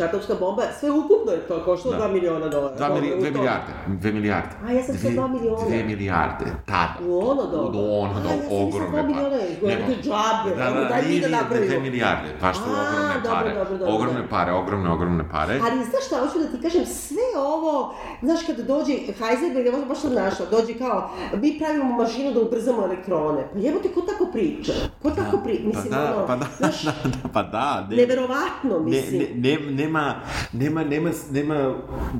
Speaker 2: atomska bomba, sve ukupno je to koštalo
Speaker 3: Da.
Speaker 2: 2 miliona dolara.
Speaker 3: Dva mili,
Speaker 2: Dobro, u
Speaker 3: dve
Speaker 2: to.
Speaker 3: milijarde, dve milijarde.
Speaker 2: A, ja sam sve dva miliona.
Speaker 3: Dve milijarde, tada.
Speaker 2: U ono doba?
Speaker 3: U ono
Speaker 2: A, ja
Speaker 3: doba,
Speaker 2: sam
Speaker 3: ogromne
Speaker 2: dva miliona,
Speaker 3: pare.
Speaker 2: izgleda
Speaker 3: Nego-
Speaker 2: te džabe,
Speaker 3: Da, da,
Speaker 2: daj mi da napravimo.
Speaker 3: dve milijarde, baš
Speaker 2: A,
Speaker 3: ogromne
Speaker 2: dobro,
Speaker 3: pare.
Speaker 2: dobro, dobro,
Speaker 3: Ogromne
Speaker 2: da.
Speaker 3: pare, ogromne, ogromne pare.
Speaker 2: Ali znaš šta, hoću da ti kažem, sve ovo, znaš kada dođe Heisenberg, ja baš sam našla, dođe kao, mi pravimo mašinu da ubrzamo elektrone. Pa jebote, ko tako priča? Ko tako priča? Mislim,
Speaker 3: pa da,
Speaker 2: ono,
Speaker 3: pa da,
Speaker 2: znaš,
Speaker 3: da, da, pa da. Ne,
Speaker 2: neverovatno,
Speaker 3: ne,
Speaker 2: mislim.
Speaker 3: ne, ne, nema, nema, nema, nema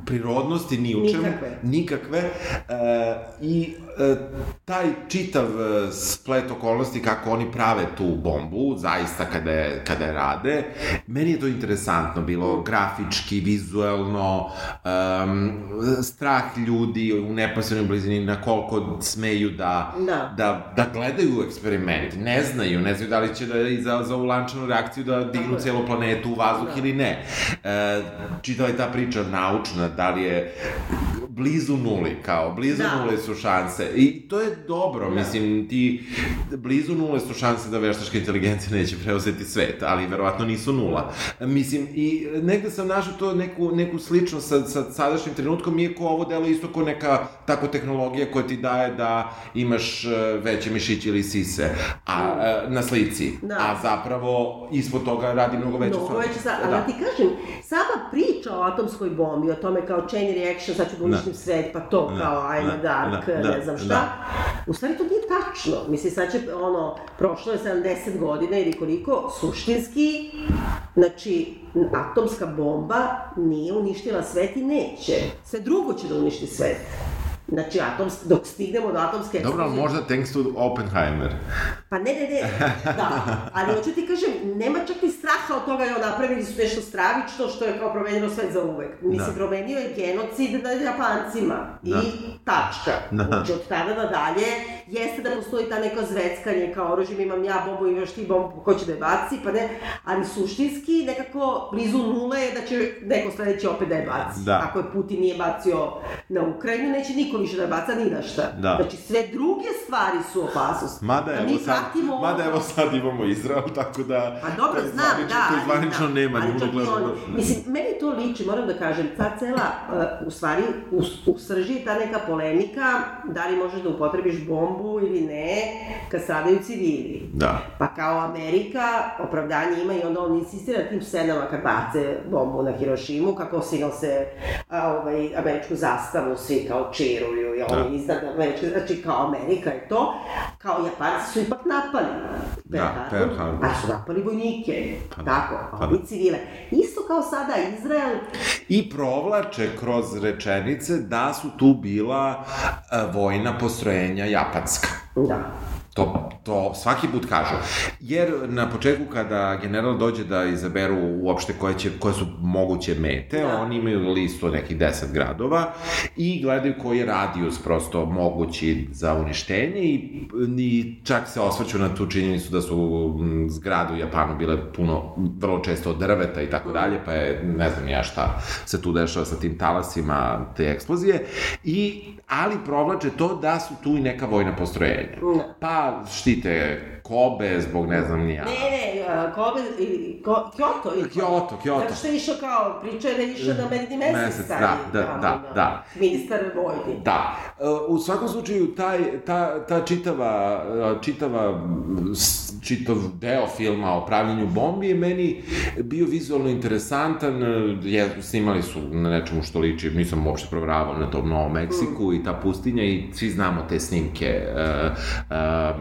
Speaker 3: prirodnosti ni u čemu.
Speaker 2: Nikakve.
Speaker 3: Nikakve. E, I e, taj čitav e, splet okolnosti kako oni prave tu bombu, zaista kada je, kada je rade, meni je to interesantno bilo, grafički, vizuelno, um, strah ljudi u neposrednoj blizini na koliko smeju da,
Speaker 2: Da.
Speaker 3: da, da gledaju eksperiment, ne znaju, ne znaju da li će da izazovu lančanu reakciju da dignu celu planetu u vazduh
Speaker 2: Da.
Speaker 3: ili ne. E, čitava je ta priča naučna, da li je blizu nuli, kao, blizu
Speaker 2: Da.
Speaker 3: nule su šanse. I to je dobro,
Speaker 2: Da.
Speaker 3: mislim, ti, blizu nule su šanse da veštačka inteligencija neće preuzeti svet, ali verovatno nisu nula. Mislim, i negde sam našao to neku, neku sličnost sa, sa sadašnjim trenutkom, iako ovo delo isto kao neka tako tehnologija koja ti daje da imaš e, veće mišiće ili sise a, e, na slici,
Speaker 2: Da.
Speaker 3: a zapravo ispod toga radi mnogo veće
Speaker 2: Mnogo
Speaker 3: stvari.
Speaker 2: veće sa, ali
Speaker 3: Da.
Speaker 2: da. ti kažem, sama priča o atomskoj bombi, o tome kao chain reaction, sad ću da uništim svet, pa to
Speaker 3: Da,
Speaker 2: kao I'm a
Speaker 3: da,
Speaker 2: dark,
Speaker 3: da,
Speaker 2: ne
Speaker 3: da,
Speaker 2: znam šta.
Speaker 3: da.
Speaker 2: U stvari to nije tačno. Mislim, sad će, ono, prošlo je 70 godina ili koliko, suštinski, znači, atomska bomba nije uništila svet i neće. Sve drugo će da uništi svet. Znači, atoms, dok stignemo do atomske
Speaker 3: Dobro, ali
Speaker 2: eksplozije-
Speaker 3: možda thanks to Oppenheimer.
Speaker 2: Pa ne, ne, ne, da, ali hoću ti kažem, nema čak ni straha od toga, jel, napravili su nešto stravično što je kao promenilo sve za uvek. Mislim,
Speaker 3: Da.
Speaker 2: promenio je genocid nad Japancima
Speaker 3: Da.
Speaker 2: i tačka.
Speaker 3: Da.
Speaker 2: Znači, od tada nadalje, jeste da postoji ta neka zveckanje kao oružjem, imam ja bombu, imaš ti bombu, ko će da je baci, pa ne, ali suštinski nekako blizu nule je da će neko sledeći opet da je baci.
Speaker 3: Da.
Speaker 2: Ako je Putin nije bacio na Ukrajinu, neće niko više da je baca ni na šta.
Speaker 3: Da.
Speaker 2: Znači, sve druge stvari su opasnost.
Speaker 3: Mada
Speaker 2: A
Speaker 3: evo
Speaker 2: mi
Speaker 3: sad,
Speaker 2: pratimo
Speaker 3: mada evo sad imamo Izrael, tako da...
Speaker 2: Pa dobro, znam,
Speaker 3: zvanično-
Speaker 2: da.
Speaker 3: To zvanično
Speaker 2: da.
Speaker 3: nema,
Speaker 2: ali čak on- Mislim, meni to liči, moram da kažem, ta cela, uh, u stvari, u, u srži ta neka polemika, da li možeš da upotrebiš bombu ili ne, kad stradaju civili.
Speaker 3: Da.
Speaker 2: Pa kao Amerika, opravdanje ima i onda on insistira tim scenama kad bace bombu na Hirošimu, kako svi nose a, ovaj, američku zastavu, svi kao čiruju i oni
Speaker 3: Da.
Speaker 2: iznad američke, znači kao Amerika je to, kao Japanci su ipak napali Pearl
Speaker 3: Da,
Speaker 2: Harbor,
Speaker 3: Harbor.
Speaker 2: pa su napali vojnike,
Speaker 3: Pa da,
Speaker 2: tako,
Speaker 3: pa
Speaker 2: ovi
Speaker 3: da.
Speaker 2: civile. Isto kao sada Izrael,
Speaker 3: I provlače kroz rečenice da su tu bila e, vojna postrojenja japanska.
Speaker 2: da,
Speaker 3: To, to svaki put kažu. Jer na početku kada general dođe da izaberu uopšte koje, će, koje su moguće mete,
Speaker 2: Da.
Speaker 3: oni imaju listu od nekih 10 gradova i gledaju koji je radijus prosto mogući za uništenje i, i čak se osvrću na tu činjenicu da su zgrade u Japanu bile puno, vrlo često od drveta i tako dalje, pa je ne znam ja šta se tu dešava sa tim talasima te eksplozije, i, ali provlače to da su tu i neka vojna postrojenja.
Speaker 2: Da.
Speaker 3: Pa štite Kobe zbog ne znam ni ja.
Speaker 2: Ne, ne, Kobe, i, ko, Kyoto ili
Speaker 3: Kyoto, Kyoto.
Speaker 2: Zato što je išao kao, priča je da je išao na medni mesec,
Speaker 3: Mesec,
Speaker 2: taj,
Speaker 3: da, da,
Speaker 2: tamo,
Speaker 3: da, da.
Speaker 2: Ministar vojni.
Speaker 3: Da. E, U svakom slučaju, taj, ta, ta čitava, čitava, čitav deo filma o pravljenju bombi je meni bio vizualno interesantan, je, snimali su na nečemu što liči, nisam uopšte proveravao na tom Novom Meksiku i ta pustinja i svi znamo te snimke e, e,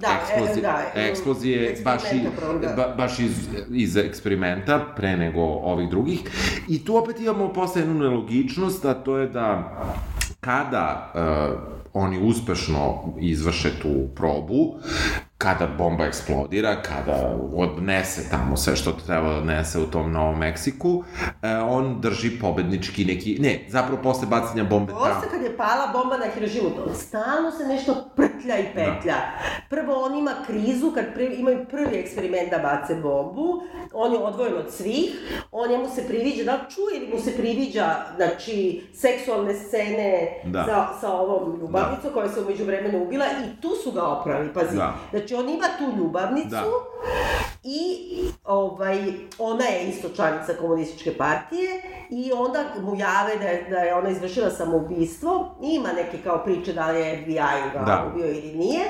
Speaker 2: Da,
Speaker 3: eksplozije,
Speaker 2: e, da,
Speaker 3: eksplozije baš, i,
Speaker 2: da.
Speaker 3: ba, baš iz, iz eksperimenta, pre nego ovih drugih. I tu opet imamo posle jednu nelogičnost, a to je da kada uh, oni uspešno izvrše tu probu, kada bomba eksplodira, kada odnese tamo sve što treba da odnese u tom Novom Meksiku, e, on drži pobednički neki... Ne, zapravo posle bacanja bombe tamo.
Speaker 2: Posle kad je pala bomba na Hirošimu, to stalno se nešto prtlja i petlja. Prvo on ima krizu kad pri, imaju prvi eksperiment da bace bombu, on je odvojen od svih, on njemu se priviđa, da li čuje ili mu se priviđa, znači, seksualne scene
Speaker 3: Da.
Speaker 2: sa, sa ovom ljubavnicom koja se umeđu vremenu ubila i tu su ga oprali, pazi.
Speaker 3: Da.
Speaker 2: Znači on ima tu ljubavnicu
Speaker 3: Da.
Speaker 2: i ovaj, ona je isto članica komunističke partije i onda mu jave da je, da je ona izvršila samoubistvo. Ima neke kao priče da li je FBI ga
Speaker 3: Da.
Speaker 2: ubio ili nije.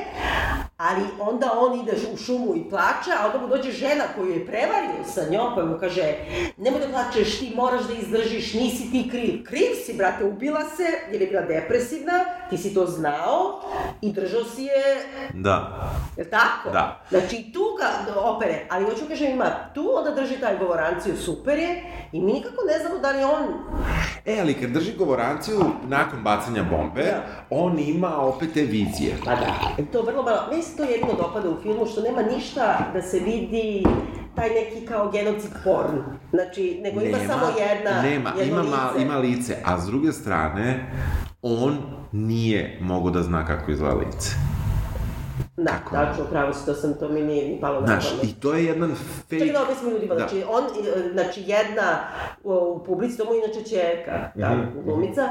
Speaker 2: Ali onda on ide u šumu i plače, a onda mu dođe žena koju je prevario sa njom, pa mu kaže nemoj da plačeš, ti moraš da izdržiš, nisi ti kriv. Kriv si, brate, ubila se jer je bila depresivna, ti si to znao i držao si je
Speaker 3: Da.
Speaker 2: Jel tako?
Speaker 3: Da.
Speaker 2: Znači, tu ga opere, ali hoću kažem, ima tu, onda drži taj govoranciju, super je, i mi nikako ne znamo da li on...
Speaker 3: E, ali kad drži govoranciju nakon bacanja bombe,
Speaker 2: Da.
Speaker 3: on ima opet te vizije.
Speaker 2: Pa da, to vrlo malo, meni se to jedino dopada u filmu, što nema ništa da se vidi taj neki kao genocid porn. Znači, nego ima samo jedna,
Speaker 3: nema,
Speaker 2: jedno
Speaker 3: ima, ma,
Speaker 2: lice.
Speaker 3: ima lice, a s druge strane, on nije mogo da zna kako izgleda lice.
Speaker 2: Da,
Speaker 3: kako?
Speaker 2: tačno, pravo si, to sam, to mi nije ni palo na
Speaker 3: Znaš, i to je jedan fake...
Speaker 2: Čekaj da objasnim ljudima,
Speaker 3: Da.
Speaker 2: znači, on, znači jedna u, u publici, to mu inače čerka, ta
Speaker 3: Mhm,
Speaker 2: glumica,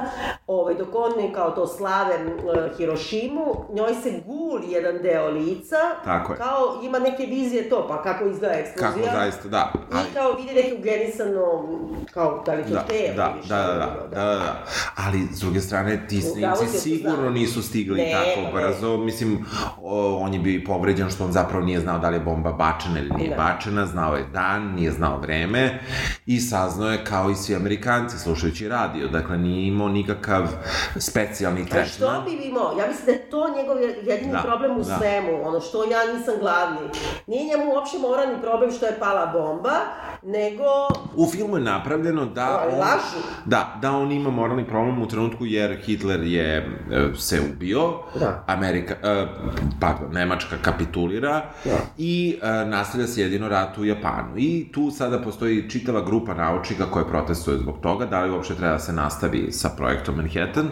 Speaker 2: ovaj, dok oni kao to slave m, Hirošimu, njoj se guli jedan deo lica,
Speaker 3: Tako je.
Speaker 2: kao ima neke vizije to, pa kako izgleda eksplozija.
Speaker 3: Kako zaista, da. Ali,
Speaker 2: I kao vidi neke ugenisano, kao da li to
Speaker 3: da,
Speaker 2: telo
Speaker 3: da, da, da, da, da, da, da. Ali, s druge strane, ti snimci sigurno nisu stigli
Speaker 2: Ne,
Speaker 3: tako brzo. Mislim, o, on je bio i povređen što on zapravo nije znao da li je bomba bačena ili nije
Speaker 2: Da.
Speaker 3: bačena, znao je dan, nije znao vreme i saznao je kao i svi Amerikanci slušajući radio. Dakle, nije imao nikakav specijalni tretman.
Speaker 2: što bi imao? Ja mislim da je to njegov jedini
Speaker 3: Da,
Speaker 2: problem u
Speaker 3: da.
Speaker 2: svemu, ono što ja nisam glavni. Nije njemu uopšte moralni problem što je pala bomba, nego
Speaker 3: U filmu je napravljeno da on,
Speaker 2: lažu.
Speaker 3: da, da on ima moralni problem u trenutku jer Hitler je e, se ubio,
Speaker 2: Da.
Speaker 3: Amerika, pardon, Nemačka kapitulira
Speaker 2: Da.
Speaker 3: i e, nastavlja se jedino rat u Japanu. I tu sada postoji čitava grupa naučnika koja protestuje zbog toga, da li uopšte treba da se nastavi sa projektom Manhattan,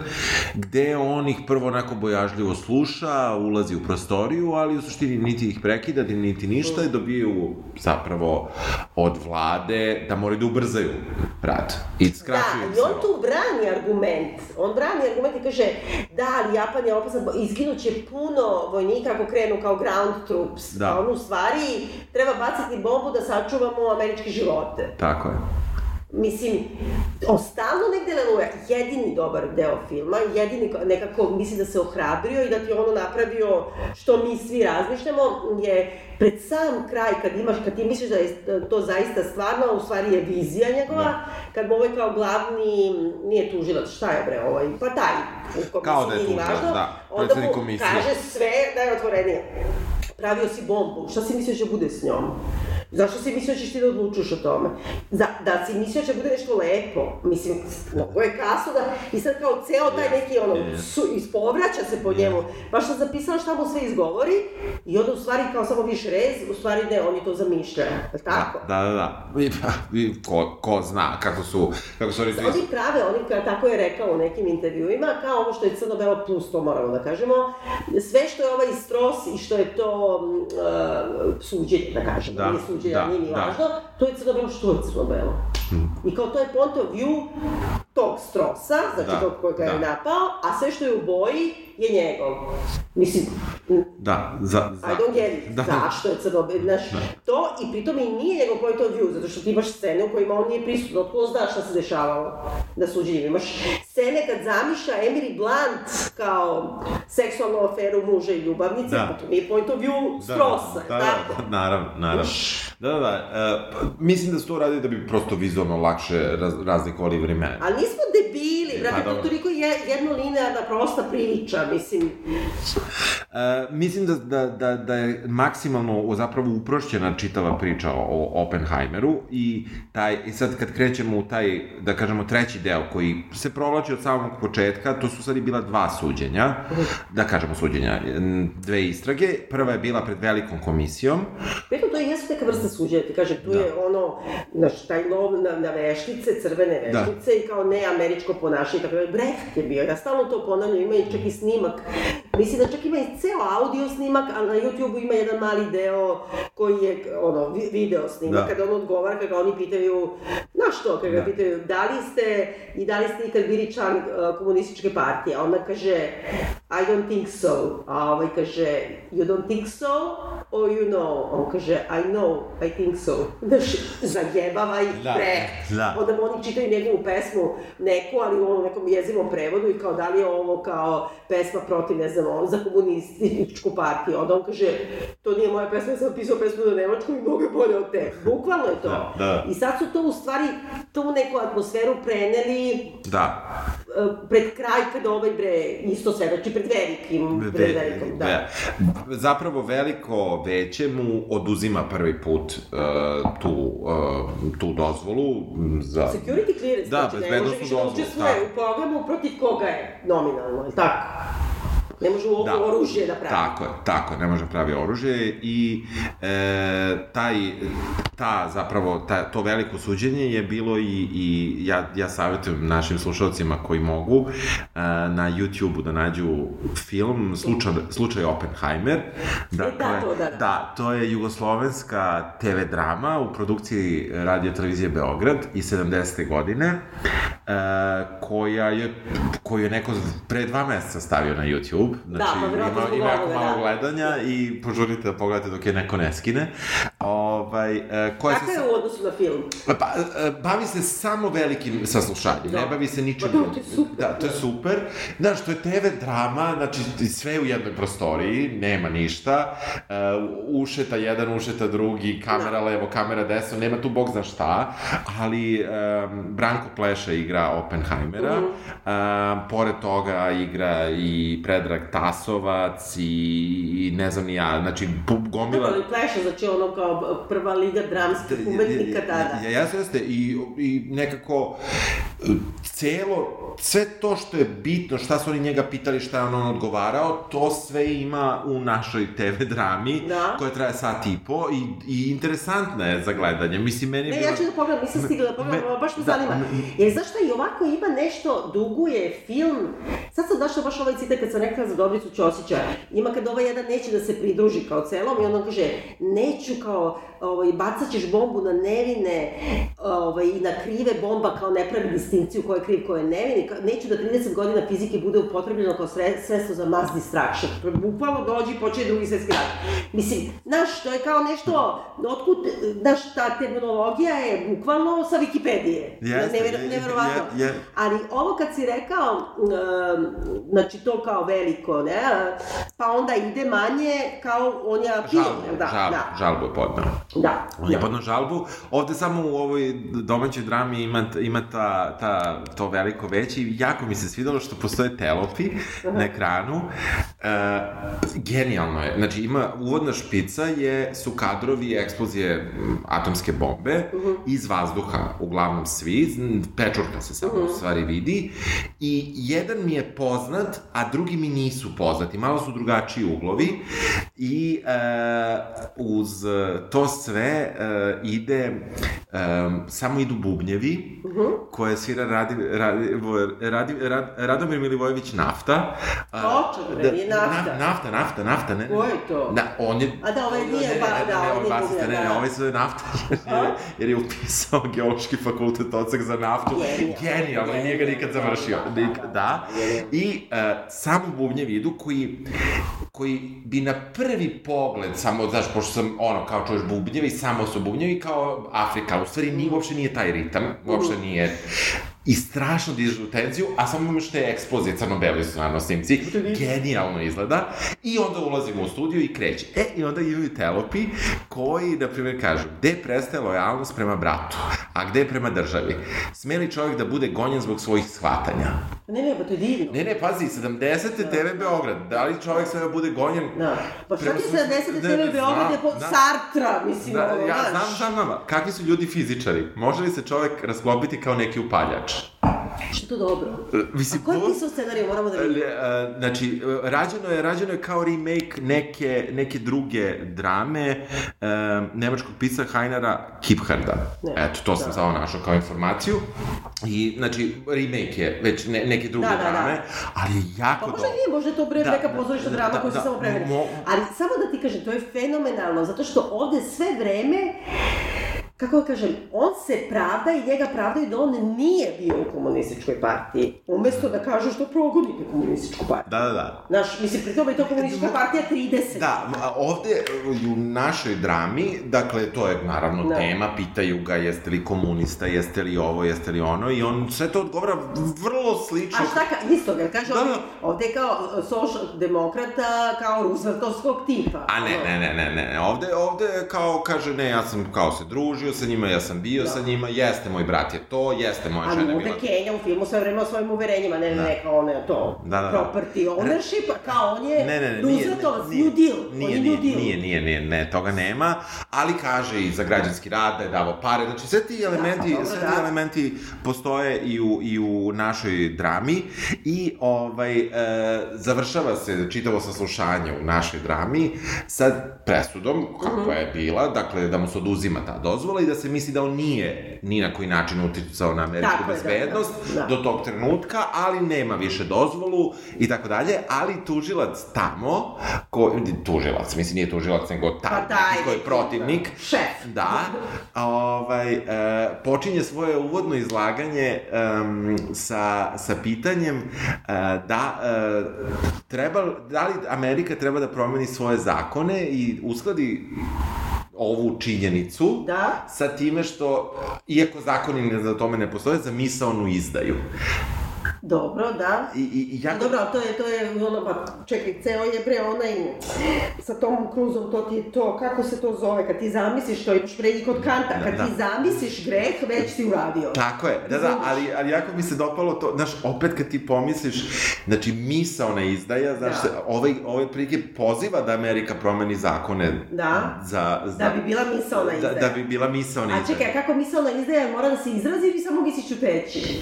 Speaker 3: gde on ih prvo onako bojažljivo sluša, ulazi u prostoriju, ali u suštini niti ih prekida, niti ništa, i dobijaju zapravo od vlade da moraju da ubrzaju rad. I skraćuju
Speaker 2: Da,
Speaker 3: se
Speaker 2: i on tu brani argument. On brani argument i kaže, da, ali Japan je opasan, izginuće puno vojnika ako krenu kao ground troops.
Speaker 3: Da.
Speaker 2: A on u stvari treba baciti bombu da sačuvamo američke živote.
Speaker 3: Tako je.
Speaker 2: Mislim, on stalno negde leluje. Jedini dobar deo filma, jedini ko- nekako misli da se ohrabrio i da ti ono napravio što mi svi razmišljamo, je pred sam kraj, kad imaš, kad ti misliš da je to zaista stvarno, u stvari je vizija njegova,
Speaker 3: Da.
Speaker 2: kad mu ovaj kao glavni, nije tužilac, šta je bre ovaj, pa taj, u
Speaker 3: Kao da je tužilac, da,
Speaker 2: onda
Speaker 3: predsednik
Speaker 2: mu
Speaker 3: komisije.
Speaker 2: kaže sve da je otvorenije. Pravio si bombu, šta si misliš da bude s njom? Zašto si mislio da ćeš ti da odlučuješ o tome? Da, da si mislio da će bude nešto lepo, mislim, mnogo je kasno da, i sad kao ceo taj neki ono, su, ispovraća se po njemu, baš sam zapisala šta mu sve izgovori i onda u stvari kao samo viš rez, u stvari ne, oni to zamišljaju, je li tako?
Speaker 3: Da, da, da. I, pa, i ko, ko zna kako su, kako su oni...
Speaker 2: Oni prave, oni, ka- tako je rekao u nekim intervjuima, kao ovo što je Crno-Belo plus, to moramo da kažemo, sve što je ovaj stros i što je to uh, suđenje, da kažemo,
Speaker 3: Da,
Speaker 2: nije suđenje,
Speaker 3: da,
Speaker 2: nije ni
Speaker 3: da.
Speaker 2: važno, to je Crno-Belo, što je Crno-Belo? I kao to je point of view tog strosa, znači
Speaker 3: Da,
Speaker 2: tog koji ga je
Speaker 3: da.
Speaker 2: napao, a sve što je u boji je njegov. Mislim, mm,
Speaker 3: Da, za, za...
Speaker 2: I don't get it.
Speaker 3: Da.
Speaker 2: Zašto je crno znaš, to i pritom i nije njegov point of view, zato što ti imaš scene u kojima on nije prisutan, otko znaš šta se dešavalo na suđenjima. Imaš scene kad zamišlja Emily Blunt kao seksualnu aferu muža i ljubavnice,
Speaker 3: Da.
Speaker 2: pa to nije point of view strosa,
Speaker 3: da,
Speaker 2: tako?
Speaker 3: da, naravno, naravno. Da, da, da. E, pa, mislim da su to radili da bi prosto vizualno lakše raz, razlikovali vremena.
Speaker 2: Ali nismo debili, brate,
Speaker 3: Pa,
Speaker 2: to toliko je, jednolinearna prosta priča, mislim.
Speaker 3: E, mislim da, da, da, da je maksimalno zapravo uprošćena čitava priča o Oppenheimeru i taj, i sad kad krećemo u taj, da kažemo, treći deo koji se provlači od samog početka, to su sad i bila dva suđenja, da kažemo suđenja, dve istrage. Prva je bila pred velikom komisijom,
Speaker 2: Pritom to je jesu neka vrsta suđenja, ti kažem, tu je ono, znaš, taj lov na, na veštice, crvene
Speaker 3: Da.
Speaker 2: veštice i kao neameričko ponašanje, tako da Brecht je bio, ja stalno to ponavljam, ima i čak i snimak, mislim da čak ima i ceo audio snimak, a na YouTube-u ima jedan mali deo koji je, ono, vi- video snimak,
Speaker 3: Da.
Speaker 2: kada on odgovara, kada oni pitaju, znaš to, kada
Speaker 3: Da.
Speaker 2: pitaju, da li ste, i da li ste ikad bili član uh, komunističke partije, a ona kaže, I don't think so, a ovaj kaže, you don't think so, or you know, on kaže, I know, I think so. Znaš, zajebavaj
Speaker 3: Da,
Speaker 2: Brecht.
Speaker 3: da.
Speaker 2: Onda oni čitaju njegovu pesmu neku, ali u onom nekom jezivom prevodu i kao da li je ovo kao pesma protiv, ne znam, za komunističku partiju. Onda on kaže, to nije moja pesma, ja sam pisao pesmu na nemačkom i mnogo je bolje od te. Bukvalno je to.
Speaker 3: Da, da.
Speaker 2: I sad su to u stvari, tu neku atmosferu preneli
Speaker 3: da,
Speaker 2: e, pred kraj, kad ovaj bre, isto svedoči pred velikim, pred velikom, da.
Speaker 3: Ve- Zapravo veliko veće mu oduzima prvi put uh, tu, uh, tu dozvolu za...
Speaker 2: Security clearance,
Speaker 3: Da,
Speaker 2: znači ne može više da učestvuje
Speaker 3: tako.
Speaker 2: u programu protiv koga je nominalno, je tako? Ne može u
Speaker 3: Da.
Speaker 2: oružje da pravi.
Speaker 3: Tako je, tako je, ne može pravi oružje i e, taj, ta zapravo, ta, to veliko suđenje je bilo i, i ja, ja savjetujem našim slušalcima koji mogu e, na YouTube-u da nađu film Slučaj, slučaj Oppenheimer. Dakle,
Speaker 2: da, to, da, da.
Speaker 3: da, to je jugoslovenska TV drama u produkciji radio televizije Beograd iz 70. godine, e, koja je, koju je neko pre dva meseca stavio na YouTube. Znači,
Speaker 2: pa verovatno
Speaker 3: ima, ima jako malo
Speaker 2: da.
Speaker 3: gledanja i požurite da pogledate dok je neko ne skine. Ovaj, e, koja
Speaker 2: Kako
Speaker 3: se...
Speaker 2: je u odnosu na film?
Speaker 3: Pa, e, bavi se samo velikim saslušanjem,
Speaker 2: Da.
Speaker 3: ne bavi se ničim
Speaker 2: Pa da, to je super,
Speaker 3: Da, to je
Speaker 2: da.
Speaker 3: super. Znaš, to je TV drama, znači sve u jednoj prostoriji, nema ništa, e, ušeta jedan, ušeta drugi, kamera
Speaker 2: Da.
Speaker 3: levo, kamera desno, nema tu bog zna šta, ali e, Branko Pleša igra Oppenheimera,
Speaker 2: Mhm.
Speaker 3: e, pored toga igra i Predrag Tasovac i, i ne znam ni ja, znači gomila...
Speaker 2: Ali pleša, znači ono kao prva liga dramskih umetnika tada.
Speaker 3: Ja, jeste, jeste. I, I nekako celo, sve to što je bitno, šta su oni njega pitali, šta je on odgovarao, to sve ima u našoj TV drami,
Speaker 2: Da.
Speaker 3: koja traje sat i po i, i interesantna je za gledanje. Mislim, meni je
Speaker 2: Ne,
Speaker 3: bilo...
Speaker 2: ja ću da pogledam, nisam stigla da pogledam,
Speaker 3: Me-
Speaker 2: baš me
Speaker 3: da,
Speaker 2: zanima.
Speaker 3: me-
Speaker 2: Jer znaš šta, i ovako ima nešto, duguje film, sad sam došla baš ovaj citat kad sam rekla za Dobricu Ćosića, ima kad ovaj jedan neće da se pridruži kao celom i on kaže, neću kao, ovaj, bacat ćeš bombu na nevine ovaj, i na krive bomba kao ne pravi distinkciju ko je kriv, ko je nevin, neću da 30 godina fizike bude upotrebljeno kao sre, sredstvo za mass distraction. Bukvalno dođi i počne drugi svetski rat. Mislim, znaš, to je kao nešto, otkud, znaš, ta terminologija je bukvalno sa Wikipedije.
Speaker 3: Jeste, je- je-
Speaker 2: neverovatno.
Speaker 3: je- je.
Speaker 2: Ali ovo kad si rekao, um, znači to kao veliko, ne, pa onda ide manje kao on je film,
Speaker 3: Žalbu,
Speaker 2: da,
Speaker 3: žalbu,
Speaker 2: da,
Speaker 3: žalbu je podnao.
Speaker 2: Da.
Speaker 3: On je
Speaker 2: da.
Speaker 3: podnao žalbu. Ovde samo u ovoj domaćoj drami ima, ima ta, ta, to veliko veće i jako mi se svidalo što postoje telopi na ekranu genijalno je. Znači, ima, uvodna špica je, su kadrovi eksplozije atomske bombe iz vazduha, uglavnom svi, pečurka se samo u stvari vidi, i jedan mi je poznat, a drugi mi nisu poznati, malo su drugačiji uglovi, i e, uz to sve e, ide, e, samo idu bubnjevi, koje svira Radi, Radi, Radi, Radi, Radomir Milivojević Nafta. A,
Speaker 2: Točno, bre, nije nafta.
Speaker 3: Na, nafta, nafta, nafta, ne.
Speaker 2: Ko je to?
Speaker 3: Da, on je...
Speaker 2: A da, ovaj nije
Speaker 3: ne,
Speaker 2: ba- da,
Speaker 3: ne,
Speaker 2: ovaj nije bubnjar,
Speaker 3: ne, ne,
Speaker 2: da.
Speaker 3: ovaj se nafta, jer, je- jer je upisao geološki fakultet odsek za naftu.
Speaker 2: Genijalno.
Speaker 3: Nije ga nikad završio. Nik, da. I uh, samo bubnjevi idu koji koji bi na prvi pogled, samo, znaš, pošto sam, ono, kao čuješ bubnjevi, samo su bubnjevi, kao Afrika, u stvari nije, uopšte nije taj ritam, uopšte nije i strašno dižu tenziju, a samo imaš te eksplozije, crno-beli su naravno snimci, genijalno izgleda, i onda ulazimo u studiju i kreće. E, i onda imaju telopi koji, na primjer, kažu, gde prestaje lojalnost prema bratu, a gde prema državi? Sme li čovjek da bude gonjen zbog svojih shvatanja?
Speaker 2: Ne, ne, pa to je divno.
Speaker 3: Ne, ne, pazi, 70. TV Beograd, da li čovjek sve da bude gonjen?
Speaker 2: Da. Pa šta ti
Speaker 3: svom-
Speaker 2: 70.
Speaker 3: Ne,
Speaker 2: TV Beograd je po
Speaker 3: znam.
Speaker 2: Sartra, mislim,
Speaker 3: Da,
Speaker 2: ono,
Speaker 3: ja znam, znam, znam, kakvi su ljudi fizičari? Može li se čovek rasklopiti kao neki upaljač?
Speaker 2: Što je to dobro?
Speaker 3: E, Mislim,
Speaker 2: A ko je pisao scenariju, moramo da vidimo.
Speaker 3: e, Znači, e, rađeno je, rađeno je kao remake neke, neke druge drame e, nemačkog pisa Heinera Kipharda.
Speaker 2: Ne.
Speaker 3: Eto, to sam
Speaker 2: Da.
Speaker 3: samo našao kao informaciju. I, znači, remake je već ne, neke druge
Speaker 2: Da, da, da.
Speaker 3: drame, ali je jako
Speaker 2: Pa možda
Speaker 3: dobro.
Speaker 2: nije, možda je to bre
Speaker 3: Da,
Speaker 2: neka
Speaker 3: da,
Speaker 2: pozorišna
Speaker 3: da,
Speaker 2: drama
Speaker 3: da,
Speaker 2: koja se
Speaker 3: da,
Speaker 2: samo prevede.
Speaker 3: mo-
Speaker 2: Ali samo da ti kažem, to je fenomenalno, zato što ovde sve vreme kako da kažem, on se pravda i njega pravdaju da on nije bio u komunističkoj partiji, umesto da kažu što progonite komunističku partiju.
Speaker 3: Da, da, da.
Speaker 2: Znaš, mislim, pri tome je to komunistička partija 30.
Speaker 3: Da, a ovde i u našoj drami, dakle, to je naravno
Speaker 2: Da.
Speaker 3: tema, pitaju ga jeste li komunista, jeste li ovo, jeste li ono, i on sve to odgovara vrlo slično.
Speaker 2: A šta ka, isto ga, kaže,
Speaker 3: Da,
Speaker 2: ovde,
Speaker 3: da.
Speaker 2: ovde je kao socijaldemokrata, kao Rooseveltovskog tipa.
Speaker 3: A ne, ne, ne, ne, ne, ovde, ovde kao kaže, ne, ja sam kao se družio sa njima, ja sam bio
Speaker 2: Da.
Speaker 3: sa njima, jeste moj brat je to, jeste moja
Speaker 2: A
Speaker 3: žena je bila...
Speaker 2: Kenja u filmu sve vreme o svojim uverenjima, ne,
Speaker 3: Da.
Speaker 2: ne, kao on je to,
Speaker 3: Da, da, da.
Speaker 2: property ownership, a kao on je
Speaker 3: Ne, ne, ne, nije,
Speaker 2: New Deal, on
Speaker 3: nije,
Speaker 2: je
Speaker 3: nije,
Speaker 2: New Deal.
Speaker 3: nije, nije, nije, ne, toga nema, ali kaže i za građanski rad da je davao pare, znači sve ti elementi,
Speaker 2: dobro,
Speaker 3: sve ti
Speaker 2: da.
Speaker 3: elementi postoje i u, i u našoj drami i ovaj, e, završava se čitavo saslušanje u našoj drami sa presudom, kakva je bila, dakle da mu se oduzima ta dozvola i da se misli da on nije ni na koji način uticao na američku
Speaker 2: Tako je, da,
Speaker 3: bezbednost
Speaker 2: da, da.
Speaker 3: do tog trenutka, ali nema više dozvolu i tako dalje, ali tužilac tamo, ko, tužilac, mislim nije tužilac, nego taj,
Speaker 2: Pa taj
Speaker 3: koji je protivnik,
Speaker 2: da. Šef.
Speaker 3: da, ovaj, e, počinje svoje uvodno izlaganje em, sa, sa pitanjem e, da e, treba, da li Amerika treba da promeni svoje zakone i uskladi ovu činjenicu
Speaker 2: Da.
Speaker 3: sa time što, iako zakoni za tome ne postoje, za misaonu izdaju.
Speaker 2: Dobro, da.
Speaker 3: I, i, i jako...
Speaker 2: Dobro, to je, to je ono, pa čekaj, ceo je bre onaj, sa Tom Cruiseom, to ti je to, kako se to zove, kad ti zamisliš, to imaš pre kod Kanta, kad
Speaker 3: Da,
Speaker 2: ti
Speaker 3: da.
Speaker 2: zamisliš greh, već si uradio.
Speaker 3: Tako je, da, da, ali, ali jako mi se dopalo to, znaš, opet kad ti pomisliš, znači, misaona izdaja, znaš,
Speaker 2: Da.
Speaker 3: da. ovaj, ovaj prilike poziva da Amerika promeni zakone
Speaker 2: Da.
Speaker 3: za, za,
Speaker 2: Da bi bila misaona
Speaker 3: da,
Speaker 2: izdaja.
Speaker 3: da bi bila misaona
Speaker 2: A
Speaker 3: izdaja.
Speaker 2: čekaj, a kako misaona izdaja mora da se izrazi ili samo misliš ćuteći?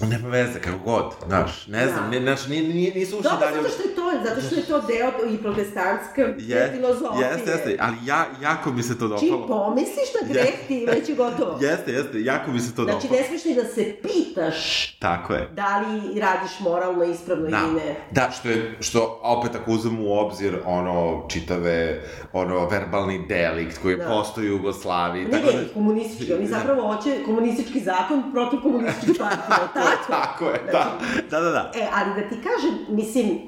Speaker 3: Nema veze, kako god, znaš, ne znam,
Speaker 2: Da.
Speaker 3: ne, znaš, nije, nije, nisu ušli
Speaker 2: Dobro,
Speaker 3: dalje.
Speaker 2: zato što je to, zato što je to deo i protestantske
Speaker 3: Je,
Speaker 2: filozofije.
Speaker 3: jeste, jeste, ali ja, jako mi se to
Speaker 2: Čim
Speaker 3: dopalo.
Speaker 2: pomisliš na greh, ti već je gotovo.
Speaker 3: Jeste, jeste, jako mi se to
Speaker 2: Znači,
Speaker 3: dopalo.
Speaker 2: ne smiješ ni da se pitaš
Speaker 3: Tako je.
Speaker 2: da li radiš moralno, ispravno
Speaker 3: Da,
Speaker 2: ili ne.
Speaker 3: da, što je, što opet ako uzmemo u obzir ono čitave, ono verbalni delikt koji
Speaker 2: Da.
Speaker 3: da. postoji u Jugoslaviji.
Speaker 2: Ne,
Speaker 3: tako
Speaker 2: ne,
Speaker 3: da,
Speaker 2: komunistički, oni zapravo hoće komunistički zakon protiv komunističke partije, tako?
Speaker 3: je, da, da, da, da.
Speaker 2: E, ali da ti kažem, mislim,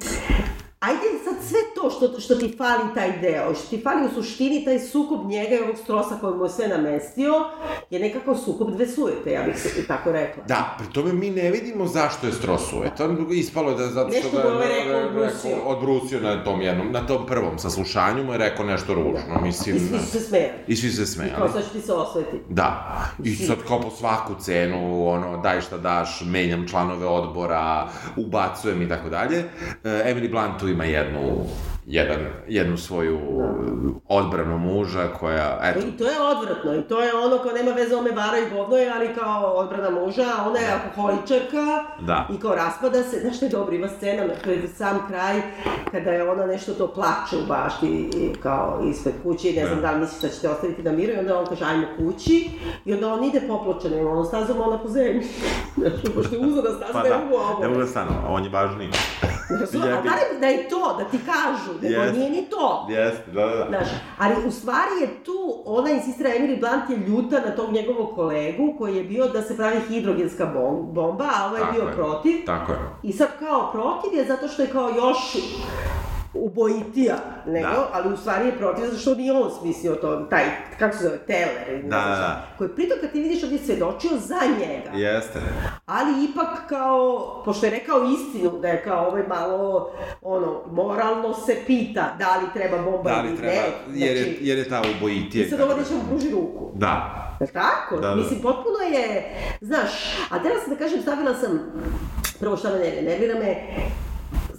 Speaker 2: ajde sad sve to to što, što ti fali taj deo, što ti fali u suštini taj sukob njega i ovog strosa koji mu je sve namestio, je nekako sukob dve sujete, ja bih se tako rekla.
Speaker 3: Da, pri tome mi ne vidimo zašto je Stross uvetan, ispalo je da zato što ga
Speaker 2: je rekao, odbrusio.
Speaker 3: odbrusio na tom jednom, na tom prvom saslušanju mu je rekao nešto ružno, mislim...
Speaker 2: I svi su se smejali.
Speaker 3: I svi su se
Speaker 2: I
Speaker 3: smejali.
Speaker 2: kao sad će ti se osveti.
Speaker 3: Da, i sad kao po svaku cenu, ono, daj šta daš, menjam članove odbora, ubacujem i tako dalje. E, Emily Blunt tu ima jednu, jedan, jednu svoju odbranu muža koja, eto,
Speaker 2: I to je odvratno, i to je ono kao nema veze ome vara i govno je, ali kao odbrana muža, ona je alkoholičarka
Speaker 3: Da.
Speaker 2: i kao raspada se, znaš što je dobro, ima scena na pred sam kraj, kada je ona nešto to plače u bašti, i kao ispred kuće i ne znam da li misliš da ćete ostaviti na miru i onda on kaže ajmo kući i onda on ide popločenim, ono stazom ona po zemlji. Znači, pošto je uzada staza,
Speaker 3: pa
Speaker 2: ne
Speaker 3: da,
Speaker 2: mogu ovo.
Speaker 3: ne mogu da stanu, on je važniji.
Speaker 2: Znaš, A barem da je to, da ti kažu, nego
Speaker 3: Jeste.
Speaker 2: nije ni to.
Speaker 3: Jeste, da, da, da.
Speaker 2: Znaš, ali u stvari je tu, ona insistira, Emily Blunt je ljuta na tog njegovog kolegu koji je bio da se pravi hidrogenska bom- bomba, a ovaj je
Speaker 3: Tako
Speaker 2: bio
Speaker 3: je.
Speaker 2: protiv.
Speaker 3: Tako je.
Speaker 2: I sad kao protiv je zato što je kao još ubojitija nego,
Speaker 3: Da.
Speaker 2: ali u stvari je protiv zato što nije on smislio to, taj, kako se zove, ili ne
Speaker 3: Da, da, da.
Speaker 2: koji pritom kad ti vidiš on je svedočio za njega
Speaker 3: Jeste.
Speaker 2: ali ipak kao, pošto je rekao istinu, da je kao ovaj malo, ono, moralno se pita da li treba bomba
Speaker 3: Da
Speaker 2: ili
Speaker 3: li treba,
Speaker 2: ne.
Speaker 3: jer je,
Speaker 2: Znači,
Speaker 3: jer je ta ubojitije.
Speaker 2: I sad ovo neće mu pruži ruku.
Speaker 3: Da.
Speaker 2: Jel tako?
Speaker 3: Da, da.
Speaker 2: Mislim, potpuno je, znaš, a teraz da kažem, stavila sam, prvo šta me ne nervira me,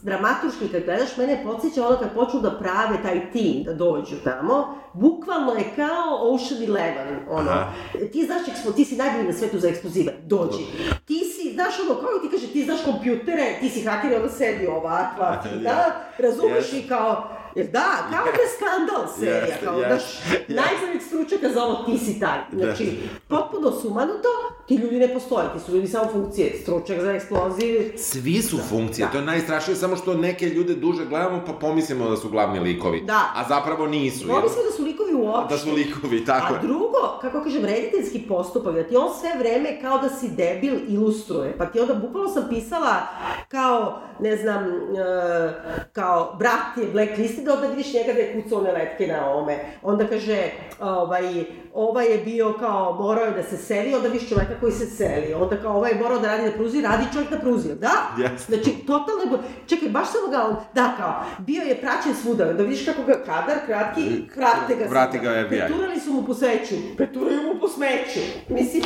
Speaker 2: dramaturški kad gledaš, mene podsjeća ono kad počnu da prave taj tim, da dođu tamo, bukvalno je kao Ocean Eleven, ono,
Speaker 3: Aha.
Speaker 2: ti znaš, ekspo, ti si najbolji na svetu za eksplozive, dođi. Ti si, znaš ono, kao ti kaže, ti znaš kompjutere, ti si haker i onda sedi ovakva, ti, da, razumeš i kao, jer da, kao da je skandal serija, kao,
Speaker 3: jeste.
Speaker 2: najboljeg stručnjaka za ovo ti si taj. Znači,
Speaker 3: Jeste.
Speaker 2: potpuno sumanuto, ti ljudi ne postoje, ti su ljudi samo funkcije, stručnjak za eksploziv,
Speaker 3: Svi su funkcije,
Speaker 2: Da.
Speaker 3: to je najstrašnije, samo što neke ljude duže gledamo pa pomislimo da su glavni likovi.
Speaker 2: Da.
Speaker 3: A zapravo nisu.
Speaker 2: Smo da su likovi uopšte.
Speaker 3: Da su likovi, tako
Speaker 2: A
Speaker 3: je.
Speaker 2: drugo, kako kažem, rediteljski postupak, da ti on sve vreme kao da si debil ilustruje. Pa ti onda, bukvalno sam pisala kao, ne znam, e, kao brat je blacklisted, onda vidiš njega da je kucao one letke na ovome. Onda kaže, ovaj, ovaj je bio kao, morao je da se seli, onda vidiš čoveka koji se seli. Onda kao, ovaj je morao da radi na pruzi, radi čovjek na pruzi, da?
Speaker 3: Jeste.
Speaker 2: Znači, totalno je, čekaj, baš samo ga da, kao, bio je praćen svuda, da vidiš kako ga kadar, kratki, vrate ga
Speaker 3: Vrati ga FBI.
Speaker 2: Preturali su mu po sveću, preturaju mu po smeću. Mislim,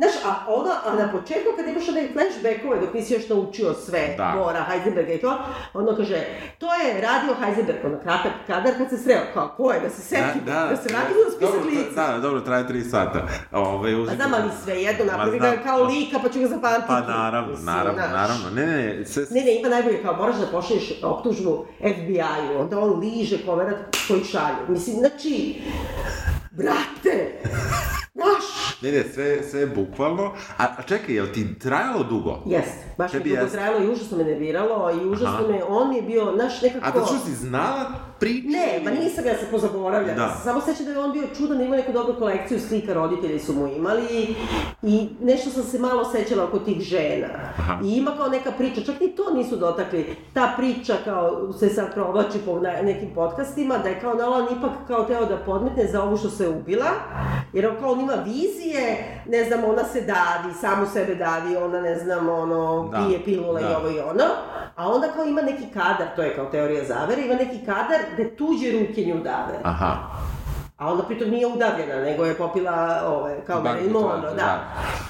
Speaker 2: znaš, a onda, a na početku kad imaš onaj flashbackove dok nisi još naučio sve,
Speaker 3: Da.
Speaker 2: Bora, Heisenberga i to, onda kaže, to je radio Heisenberg, ono kratak kadar kad se sreo, kao, ko je, da se seti, da, se vrati na spisak
Speaker 3: Dobro,
Speaker 2: lica.
Speaker 3: Da, dobro, traje 3 sata. Ove,
Speaker 2: Pa znam, ali sve jedno, napravi ga kao lika, pa ću ga zapamtiti.
Speaker 3: Pa naravno,
Speaker 2: Mislim,
Speaker 3: naravno,
Speaker 2: znaš.
Speaker 3: naravno. Ne, ne, ne, sve,
Speaker 2: Ne, ne, ima najbolje kao moraš da pošalješ optužbu FBI-u, onda on liže koverat koji šalje. Mislim, znači, brate, znaš,
Speaker 3: ne, ne, sve, sve bukvalno. A, a čekaj, jel ti trajalo dugo?
Speaker 2: Jeste, baš mi
Speaker 3: Tebi
Speaker 2: dugo
Speaker 3: jeste.
Speaker 2: trajalo i užasno me nerviralo i užasno
Speaker 3: Aha.
Speaker 2: me, on mi je bio, znaš, nekako...
Speaker 3: A to što si znala priču?
Speaker 2: Ne, ma nisam ja se pozaboravljala.
Speaker 3: Da.
Speaker 2: Samo sećam da je on bio čudan, da ima neku dobru kolekciju slika, roditelji su mu imali i nešto sam se malo sećala oko tih žena.
Speaker 3: Aha.
Speaker 2: I ima kao neka priča, čak ni to nisu dotakli. Ta priča kao se sad provlači po na- nekim podcastima, da je kao Nolan ipak kao teo da podmetne za ovu što se ubila, jer on kao on ima vizije, ne znam, ona se davi, samu sebe davi, ona ne znam, ono,
Speaker 3: Da,
Speaker 2: pije pilule i
Speaker 3: da.
Speaker 2: ovo i ono, a onda kao ima neki kadar, to je kao teorija zavere, ima neki kadar gde tuđe ruke nju dave.
Speaker 3: Aha.
Speaker 2: A onda pritom nije udavljena, nego je popila ove, kao
Speaker 3: Banku tvrdnju,
Speaker 2: da.
Speaker 3: da.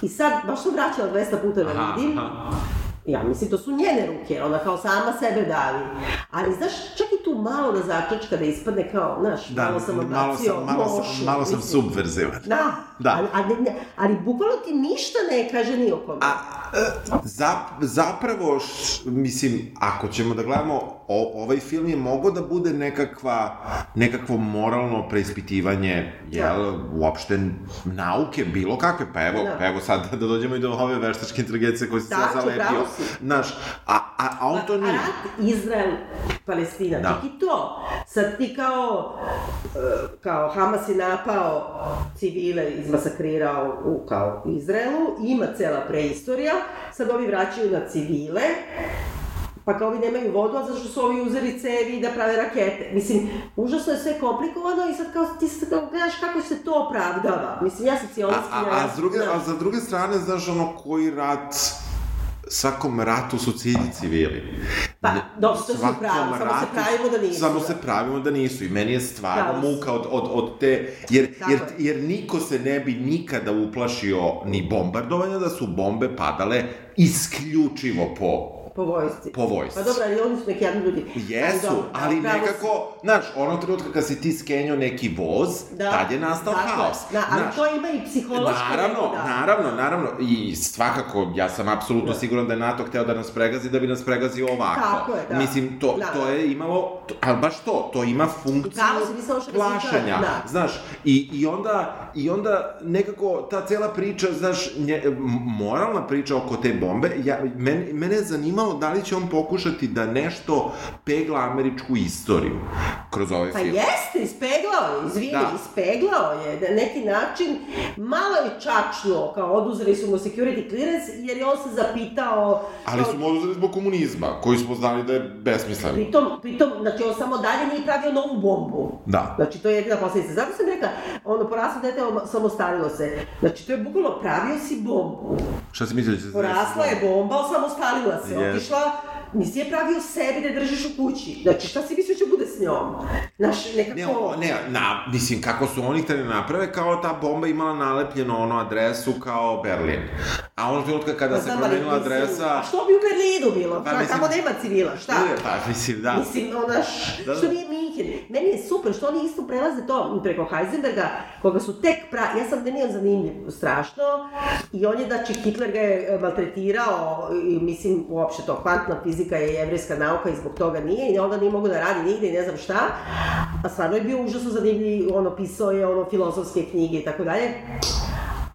Speaker 2: I sad, baš sam vraćala 200 puta da
Speaker 3: Aha,
Speaker 2: vidim.
Speaker 3: aha.
Speaker 2: Ja mislim, to su njene ruke, ona kao sama sebe davi. Ali, znaš, čak i tu malo da začačka da ispadne kao, znaš,
Speaker 3: Da,
Speaker 2: malo sam
Speaker 3: malo
Speaker 2: odbacio
Speaker 3: sam, malo sam,
Speaker 2: nošu,
Speaker 3: malo sam subverzivan.
Speaker 2: Da,
Speaker 3: Da.
Speaker 2: Ali, ali, ne, ali bukvalno ti ništa ne kaže ni o kome.
Speaker 3: A, e, za, zapravo, š, mislim, ako ćemo da gledamo, o, ovaj film je mogao da bude nekakva, nekakvo moralno preispitivanje, jel, uopšte nauke, bilo kakve, pa evo,
Speaker 2: Da.
Speaker 3: pa evo sad da dođemo i do ove veštačke inteligencije koje se sad zalepio. Znaš, a, a, a on to nije.
Speaker 2: rat Izrael, Palestina,
Speaker 3: Da.
Speaker 2: čak i to. Sad ti kao, e, kao Hamas je napao civile, izmasakrirao u kao Izraelu, ima cela preistorija, sad ovi vraćaju na civile, pa kao ovi nemaju vodu, a zašto su ovi uzeli cevi da prave rakete. Mislim, užasno je sve komplikovano i sad kao ti sad kao gledaš kako se to opravdava. Mislim, ja sam
Speaker 3: A,
Speaker 2: cionistkinja.
Speaker 3: a, a,
Speaker 2: ja
Speaker 3: s druge,
Speaker 2: da.
Speaker 3: a za druge strane, znaš, ono, koji rat svakom ratu su cilji civili.
Speaker 2: Pa, dobro, to si u
Speaker 3: svakom
Speaker 2: pravu, samo se
Speaker 3: ratu-
Speaker 2: pravimo da nisu,
Speaker 3: Samo se pravimo da nisu i meni je stvarno
Speaker 2: Pravo
Speaker 3: muka od, od, od te, jer,
Speaker 2: Tako
Speaker 3: jer,
Speaker 2: je.
Speaker 3: jer niko se ne bi nikada uplašio ni bombardovanja da su bombe padale isključivo po
Speaker 2: Po vojsci.
Speaker 3: Po vojsci.
Speaker 2: Pa dobro, ali oni su neki jadni ljudi.
Speaker 3: Jesu,
Speaker 2: dobro,
Speaker 3: ali
Speaker 2: pravo si.
Speaker 3: nekako, znaš, onog trenutka kad si ti skenio neki voz,
Speaker 2: Da,
Speaker 3: tad je nastao
Speaker 2: tako je.
Speaker 3: haos.
Speaker 2: Da, ali
Speaker 3: Znaš,
Speaker 2: to ima i psihološko
Speaker 3: Naravno,
Speaker 2: neko, da.
Speaker 3: naravno, naravno. I svakako, ja sam apsolutno
Speaker 2: Da.
Speaker 3: siguran da je NATO hteo da nas pregazi, da bi nas pregazio ovako.
Speaker 2: Tako je, da.
Speaker 3: Mislim, to,
Speaker 2: Da.
Speaker 3: to je imalo, to, ali baš to, to ima funkciju
Speaker 2: Pravo razmišljam, da.
Speaker 3: Znaš, i, i, onda, i onda nekako ta cela priča, znaš, nje, moralna priča oko te bombe, ja, men, mene je zanimalo da li će on pokušati da nešto pegla američku istoriju kroz ovaj
Speaker 2: Pa
Speaker 3: film.
Speaker 2: jeste, ispeglao je, izvini,
Speaker 3: Da.
Speaker 2: ispeglao je, na neki način, malo je čačnuo, kao oduzeli su mu security clearance, jer je on se zapitao...
Speaker 3: Ali
Speaker 2: kao-
Speaker 3: su mu oduzeli zbog komunizma, koji smo znali da je besmislen.
Speaker 2: Pritom, pritom, znači on samo dalje nije pravio novu bombu.
Speaker 3: Da.
Speaker 2: Znači, to je jedina posledica. Zato sam rekla, ono, poraslo dete, ono, samostalilo se. Znači, to je bukvalno pravio si bombu.
Speaker 3: Šta si mislio da će se
Speaker 2: Porasla je bomba, osamostalila se,
Speaker 3: Yes.
Speaker 2: Yes. Ich war nisi je pravio sebi da držiš u kući. Znači, šta si mislio će bude s njom? Znaš, nekako...
Speaker 3: Ne, o- ne, na, mislim, kako su oni hteli da naprave, kao ta bomba imala nalepljeno ono adresu kao Berlin. A ono trenutka kada
Speaker 2: Pa
Speaker 3: se promenila adresa...
Speaker 2: A što bi u Berlinu bilo?
Speaker 3: Pa mislim-
Speaker 2: tamo nema civila, šta?
Speaker 3: Ne, Pa, mislim, da.
Speaker 2: Mislim, onaš,
Speaker 3: Da, da.
Speaker 2: što nije Minhen. Meni je super što oni isto prelaze to preko Heisenberga, koga su tek pra... Ja sam, meni je on zanimljiv, strašno. I on je, znači, Hitler ga je e, maltretirao, i mislim, uopšte to, kvantna fizika je jevrijska nauka i zbog toga nije, i onda nije mogu da radi nigde i ne znam šta. A stvarno je bio užasno zanimljiv, ono, pisao je, ono, filozofske knjige i tako dalje.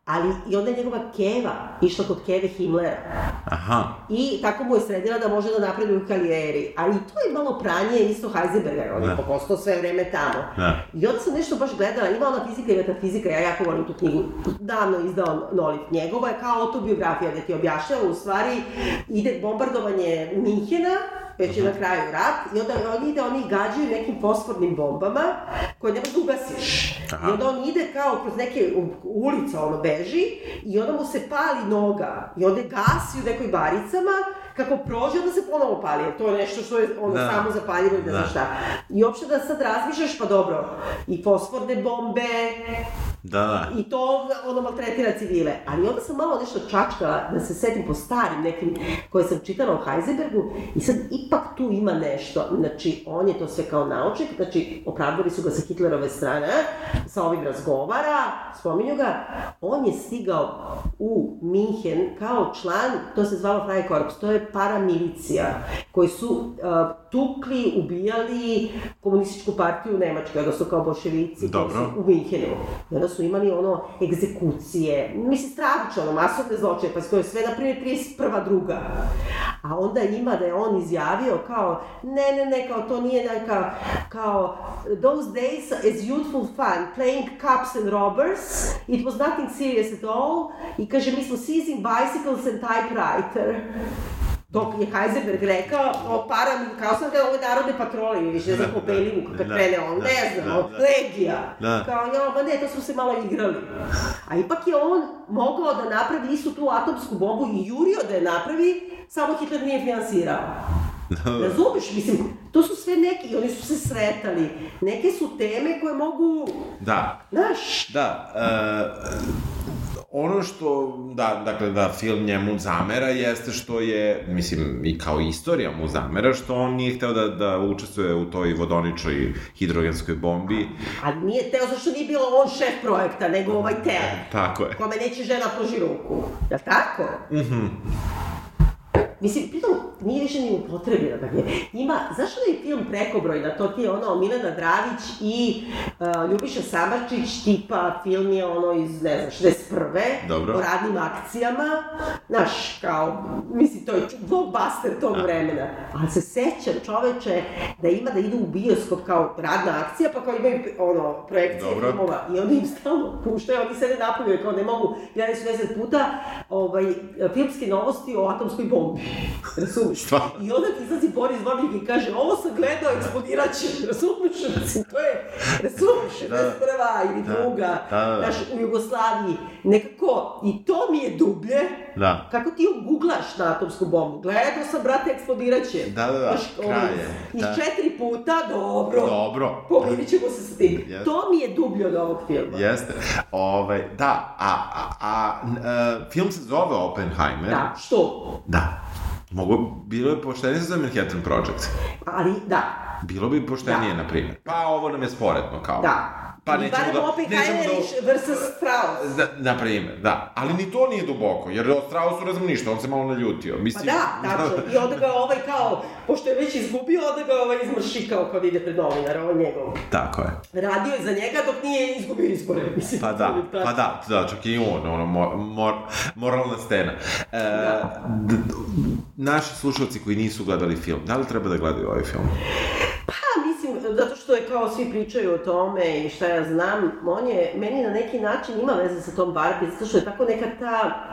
Speaker 2: Ali, i onda je njegova Keva išla kod Keve Himmlera.
Speaker 3: Aha.
Speaker 2: I tako mu je sredila da može da napreduje u karijeri. Ali i to je malo pranje isto Heisenberga, on je
Speaker 3: Da.
Speaker 2: postao sve vreme tamo.
Speaker 3: Da.
Speaker 2: I onda sam nešto baš gledala, ima ona fizika i metafizika, ja jako volim tu knjigu, davno izdao Nolif. Njegova je kao autobiografija gde ti objašnjava u stvari ide bombardovanje Minhena, već je na kraju rat, i onda oni ide, oni gađaju nekim fosfornim bombama koje ne da ugasiš. I onda on ide kao kroz neke u- ulice, ono beži, i onda mu se pali noga, i onda gasi u nekoj baricama, kako prođe, onda se ponovo pali, jer to je nešto što je ono
Speaker 3: Da.
Speaker 2: samo zapaljivo i ne
Speaker 3: Da.
Speaker 2: šta. I uopšte da sad razmišljaš, pa dobro, i fosforne bombe,
Speaker 3: Da, da.
Speaker 2: i to ono maltretira civile. Ali onda sam malo nešto čačkala da se setim po starim nekim koje sam čitala o Heisenbergu i sad ipak tu ima nešto. Znači, on je to sve kao naučnik, znači opravdali su ga sa Hitlerove strane, sa ovim razgovara, spominju ga, on je stigao u Minhen kao član, to se zvalo Freikorps, to je paramilicija, koji su uh, tukli, ubijali komunističku partiju u Nemačkoj, odnosno kao bolševici
Speaker 3: Dobro.
Speaker 2: u Minhenu. I onda su imali ono egzekucije, mislim stravično, ono, masovne zločine, pa to je sve, na primjer, 31. druga. A onda ima da je on izjavio kao, ne, ne, ne, kao to nije neka, kao, those days as youthful fun, playing cups and robbers, it was nothing serious at all, i kaže, mi smo seizing bicycles and typewriter. To je Heisenberg rekao, o param, kao sam da ove narodne patrole, ili više ne znam po Belivuku, kad
Speaker 3: Da,
Speaker 2: krene on,
Speaker 3: da,
Speaker 2: ne znam,
Speaker 3: da, da.
Speaker 2: legija.
Speaker 3: Da.
Speaker 2: Kao, ja, ma ne, to smo se malo igrali. A ipak je on mogao da napravi istu tu atomsku bombu i jurio da je napravi, samo Hitler nije finansirao. Razumeš, mislim, to su sve neki, i oni su se sretali. Neke su teme koje mogu,
Speaker 3: Da.
Speaker 2: znaš,
Speaker 3: Da, e, ono što, da, dakle, da film njemu zamera jeste što je, mislim, i kao istorija mu zamera, što on nije hteo da, da učestvuje u toj vodoničoj hidrogenskoj bombi.
Speaker 2: ali nije teo zašto nije bilo on šef projekta, nego ovaj teo.
Speaker 3: Tako je.
Speaker 2: kome neće žena pruži ruku. Jel tako? Mhm. Mislim, pritom nije više ni upotrebljeno da je. Ima, zašto da je film prekobrojna? To ti je ono Milena Dravić i uh, Ljubiša Samardžić, tipa film je ono iz, ne znam, 61.
Speaker 3: Dobro.
Speaker 2: O radnim akcijama. Znaš, kao, mislim, to je blockbuster tog vremena. Ali se sećam, čoveče, da ima da idu u bioskop kao radna akcija, pa kao imaju ono, projekcije
Speaker 3: Dobro.
Speaker 2: filmova. I onda im stalno puštaju, oni sede napolju, kao ne mogu, gledali su 10 puta, ovaj, filmske novosti o atomskoj bombi. Razumeš?
Speaker 3: Stvarno?
Speaker 2: I onda ti izlazi Boris Babik i kaže, ovo sam gledao, eksplodirat će. Razumeš? Mislim, to je, razumeš,
Speaker 3: Da.
Speaker 2: 61. ili
Speaker 3: Da.
Speaker 2: druga,
Speaker 3: Da, da, da.
Speaker 2: znaš, u Jugoslaviji. Nekako, i to mi je dublje,
Speaker 3: Da.
Speaker 2: Kako ti oguglaš na atomsku bombu? Gledao sam, brate, eksplodirat će.
Speaker 3: Da, da, da,
Speaker 2: Znaš,
Speaker 3: kraj
Speaker 2: ono,
Speaker 3: je,
Speaker 2: Iz
Speaker 3: da.
Speaker 2: četiri puta, dobro.
Speaker 3: Dobro.
Speaker 2: Pomirit ćemo se sa tim.
Speaker 3: Jeste.
Speaker 2: To mi je dublje od ovog filma.
Speaker 3: Jeste. Ovaj, da, a, a, a n- e, film se zove Oppenheimer.
Speaker 2: Da, što?
Speaker 3: Da. Mogu, bilo je poštenije za Manhattan Project.
Speaker 2: Ali, da,
Speaker 3: Bilo bi poštenije,
Speaker 2: Da.
Speaker 3: na primjer. Pa ovo nam je sporedno, kao.
Speaker 2: da.
Speaker 3: Pa
Speaker 2: I
Speaker 3: nećemo da...
Speaker 2: Oppenheimer
Speaker 3: nećemo da...
Speaker 2: versus Strauss.
Speaker 3: Da, na primjer, da. Ali ni to nije duboko, jer o Straussu razum ništa, on se malo naljutio.
Speaker 2: Pa
Speaker 3: Mislim,
Speaker 2: da, tačno. I onda ga ovaj kao, pošto je već izgubio, onda ga ovaj izmršikao kad ide pred novinara, ovo je njegov.
Speaker 3: Tako je.
Speaker 2: Radio je za njega dok nije izgubio izbore, mislim.
Speaker 3: Pa da, pa da, da, čak i on, ono, mor, mor, moralna scena. E,
Speaker 2: Da.
Speaker 3: Naši slušalci koji nisu gledali film, da li treba da gledaju ovaj film?
Speaker 2: Pa, mislim, zato što je kao svi pričaju o tome i šta ja znam, on je, meni na neki način ima veze sa tom Barbie, zato što je tako neka ta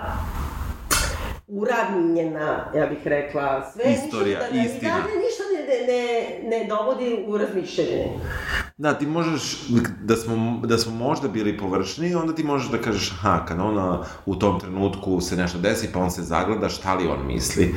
Speaker 2: uravnjena, ja bih rekla, sve
Speaker 3: Istorija,
Speaker 2: ništa, da, da,
Speaker 3: istina.
Speaker 2: Da, ne, ništa ne, ne, ne, ne dovodi u razmišljanje.
Speaker 3: Da, ti možeš, da smo, da smo možda bili površni, onda ti možeš da kažeš, aha, kad ona u tom trenutku se nešto desi, pa on se zagleda, šta li on misli.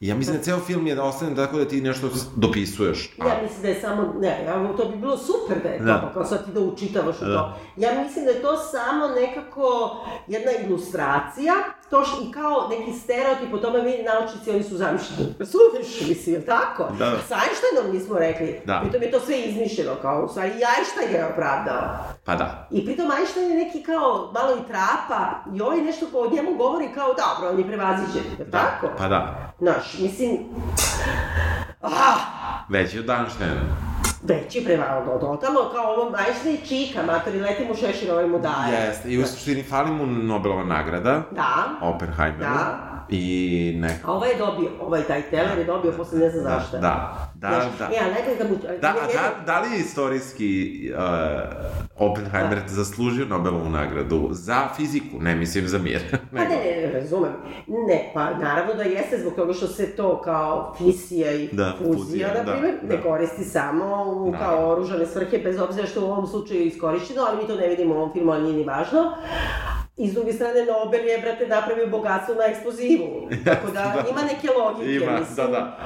Speaker 3: I ja mislim da ceo film je da ostane tako da ti nešto dopisuješ. A,
Speaker 2: Ja mislim da je samo, ne, ja, to bi bilo super da je to,
Speaker 3: Da.
Speaker 2: pa kao sad ti da učitavaš u
Speaker 3: Da.
Speaker 2: to. Ja mislim da je to samo nekako jedna ilustracija, to š, i kao neki stereotip o tome mi naučnici, oni su zamišljeni. Razumiješ, mislim, je tako?
Speaker 3: Da.
Speaker 2: Sa Einsteinom nismo rekli.
Speaker 3: Da.
Speaker 2: Pritom je to sve izmišljeno, kao u stvari i Einstein ga je opravdao.
Speaker 3: pa da.
Speaker 2: I pritom Einstein je neki kao malo i trapa i ovaj nešto ko o njemu govori kao dobro, on je prevaziđen, je
Speaker 3: Da,
Speaker 2: tako?
Speaker 3: pa da.
Speaker 2: Znaš, mislim, ah,
Speaker 3: Već je od Einsteina.
Speaker 2: Veći prevalno, totalno, kao ovo Einstein je čika, matori, leti mu šešir, ovaj mu daje.
Speaker 3: Jeste, i u suštini fali mu Nobelova nagrada,
Speaker 2: Da,
Speaker 3: Oppenheimeru.
Speaker 2: Da.
Speaker 3: I neka...
Speaker 2: a ovaj je dobio, ovaj taj Teller je dobio posle ne znam zašto.
Speaker 3: Da, da,
Speaker 2: Znaš,
Speaker 3: da.
Speaker 2: E, a najbolje da mu...
Speaker 3: Da, a da, da li je istorijski uh, Oppenheimer zaslužio Nobelovu nagradu za fiziku, ne mislim za mir.
Speaker 2: Pa ne, ne, ne, razumem. Ne, pa naravno da jeste zbog toga što se to kao fisija i
Speaker 3: Da,
Speaker 2: fuzija, na
Speaker 3: da,
Speaker 2: primjer, ne
Speaker 3: da.
Speaker 2: koristi samo u
Speaker 3: Da.
Speaker 2: kao oružane svrhe, bez obzira što u ovom slučaju je iskorišćeno, ali mi to ne vidimo u ovom filmu, ali nije ni važno. I s druge strane, Nobel je, brate, napravio bogatstvo na eksplozivu. Tako da,
Speaker 3: da.
Speaker 2: ima neke logike,
Speaker 3: Ima,
Speaker 2: mislim.
Speaker 3: da, da.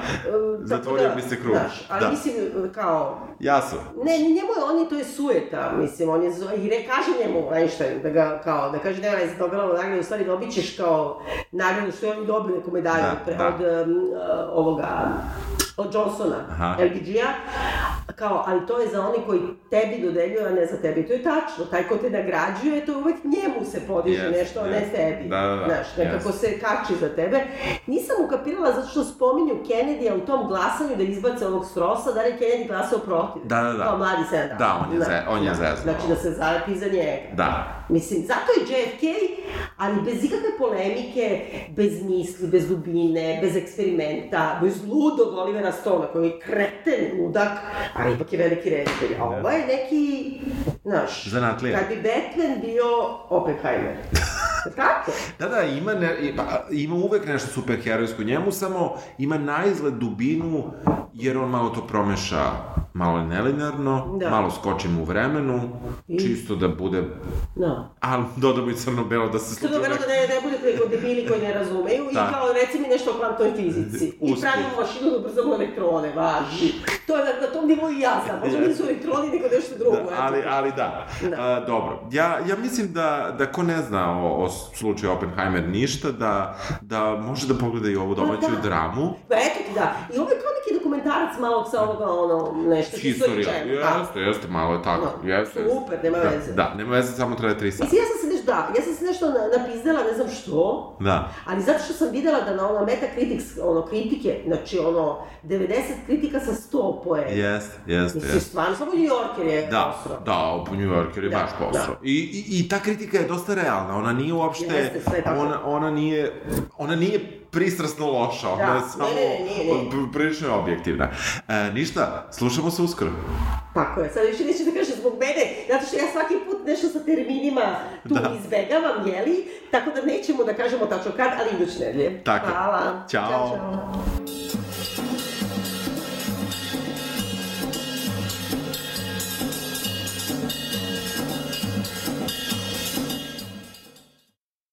Speaker 3: Zatvorio bi se krug.
Speaker 2: Znaš, ali
Speaker 3: Da.
Speaker 2: mislim, kao,
Speaker 3: Jasno.
Speaker 2: ne, njemu je, on je, to je sueta, mislim, on je, i re, kaže njemu Einstein, da ga, kao, da kaže, nema veze, Nobelovu nagradu, u stvari dobit ćeš kao nagradu što je on dobio neku medalju
Speaker 3: Da,
Speaker 2: pre,
Speaker 3: da.
Speaker 2: od um, ovoga, od Johnsona. LBG-a, kao, ali to je za oni koji tebi dodeljuju, a ne za tebi. To je tačno, taj ko te nagrađuje, to uvek njemu se podiže
Speaker 3: Jeste,
Speaker 2: nešto, a ne tebi.
Speaker 3: Da, da, da,
Speaker 2: Znaš, nekako se kači za tebe. Nisam ukapirala zato što spominju Kennedy-a u tom glasanju da izbace ovog strosa, da li Kennedy glasao protiv.
Speaker 3: Da, da, da.
Speaker 2: Kao mladi sedam.
Speaker 3: Da, on je ze- on je zeznuo.
Speaker 2: Znači da se zalepi za njega.
Speaker 3: Da.
Speaker 2: Mislim, zato je JFK, ali bez ikakve polemike, bez misli, bez dubine, bez eksperimenta, bez ludog Olivera Stona, koji je kreten, ludak, ali ipak je veliki reditelj. A ovo je neki, znaš,
Speaker 3: Zanatlija.
Speaker 2: kad bi Batman bio Oppenheimer. Tako?
Speaker 3: Da, da, ima, ne, i- pa, ima uvek nešto superherojsko njemu, samo ima naizgled dubinu, jer on malo to promeša malo nelinarno,
Speaker 2: Da.
Speaker 3: malo skočim u vremenu,
Speaker 2: I-
Speaker 3: čisto da bude,
Speaker 2: No.
Speaker 3: ali dodamo i crno-belo da se
Speaker 2: Crno
Speaker 3: slučajno...
Speaker 2: vero da ne, ne bude kao debili koji ne razumeju i
Speaker 3: Da.
Speaker 2: kao reci mi nešto o kvantnoj fizici. I
Speaker 3: Usput.
Speaker 2: pravimo mašinu da brzamo elektrone, važi. To je na, na tom nivou i ja sam. Možda nisu elektroni nego nešto drugo.
Speaker 3: Da, ali, ali da.
Speaker 2: Da.
Speaker 3: A, dobro. Ja, ja mislim da, da ko ne zna o, o slučaju Oppenheimer ništa, da, da može da pogleda i ovu domaću
Speaker 2: Pa da.
Speaker 3: dramu.
Speaker 2: Pa eto ti da. I ovo je kao neki dokumentarac malog sa ovoga, ono, nešto.
Speaker 3: Historija.
Speaker 2: History Channel, da.
Speaker 3: Jeste, jeste, malo je tako.
Speaker 2: No,
Speaker 3: jeste, jeste.
Speaker 2: super, nema
Speaker 3: da,
Speaker 2: veze.
Speaker 3: Da, nema veze, samo treba tri sata.
Speaker 2: Mislim, ja sam se nešto, da, ja sam se nešto na- napizdala, ne znam što,
Speaker 3: Da.
Speaker 2: ali zato što sam videla da na ono Metacritics, ono, kritike, znači ono, 90 kritika sa 100 poena.
Speaker 3: Jeste, jeste,
Speaker 2: Mislim,
Speaker 3: jeste.
Speaker 2: stvarno, samo New Yorker je
Speaker 3: Da,
Speaker 2: posrao.
Speaker 3: da, New Yorker je
Speaker 2: Da,
Speaker 3: baš posao. I, i, I ta kritika je dosta realna, ona nije uopšte,
Speaker 2: Jeste, sve tako.
Speaker 3: ona, ona nije, ona nije pristrasno loša, ona
Speaker 2: Da,
Speaker 3: je samo
Speaker 2: ne, ne,
Speaker 3: prilično je objektivna. E, ništa, slušamo se uskoro.
Speaker 2: Tako je, sad više neću da kažem zbog mene, zato što ja svaki put nešto sa terminima tu
Speaker 3: Da.
Speaker 2: izbegavam, jeli, tako da nećemo da kažemo tačno kad, ali iduće nedelje.
Speaker 3: Tako.
Speaker 2: Hvala.
Speaker 3: Ćao.
Speaker 2: Ćao, čao.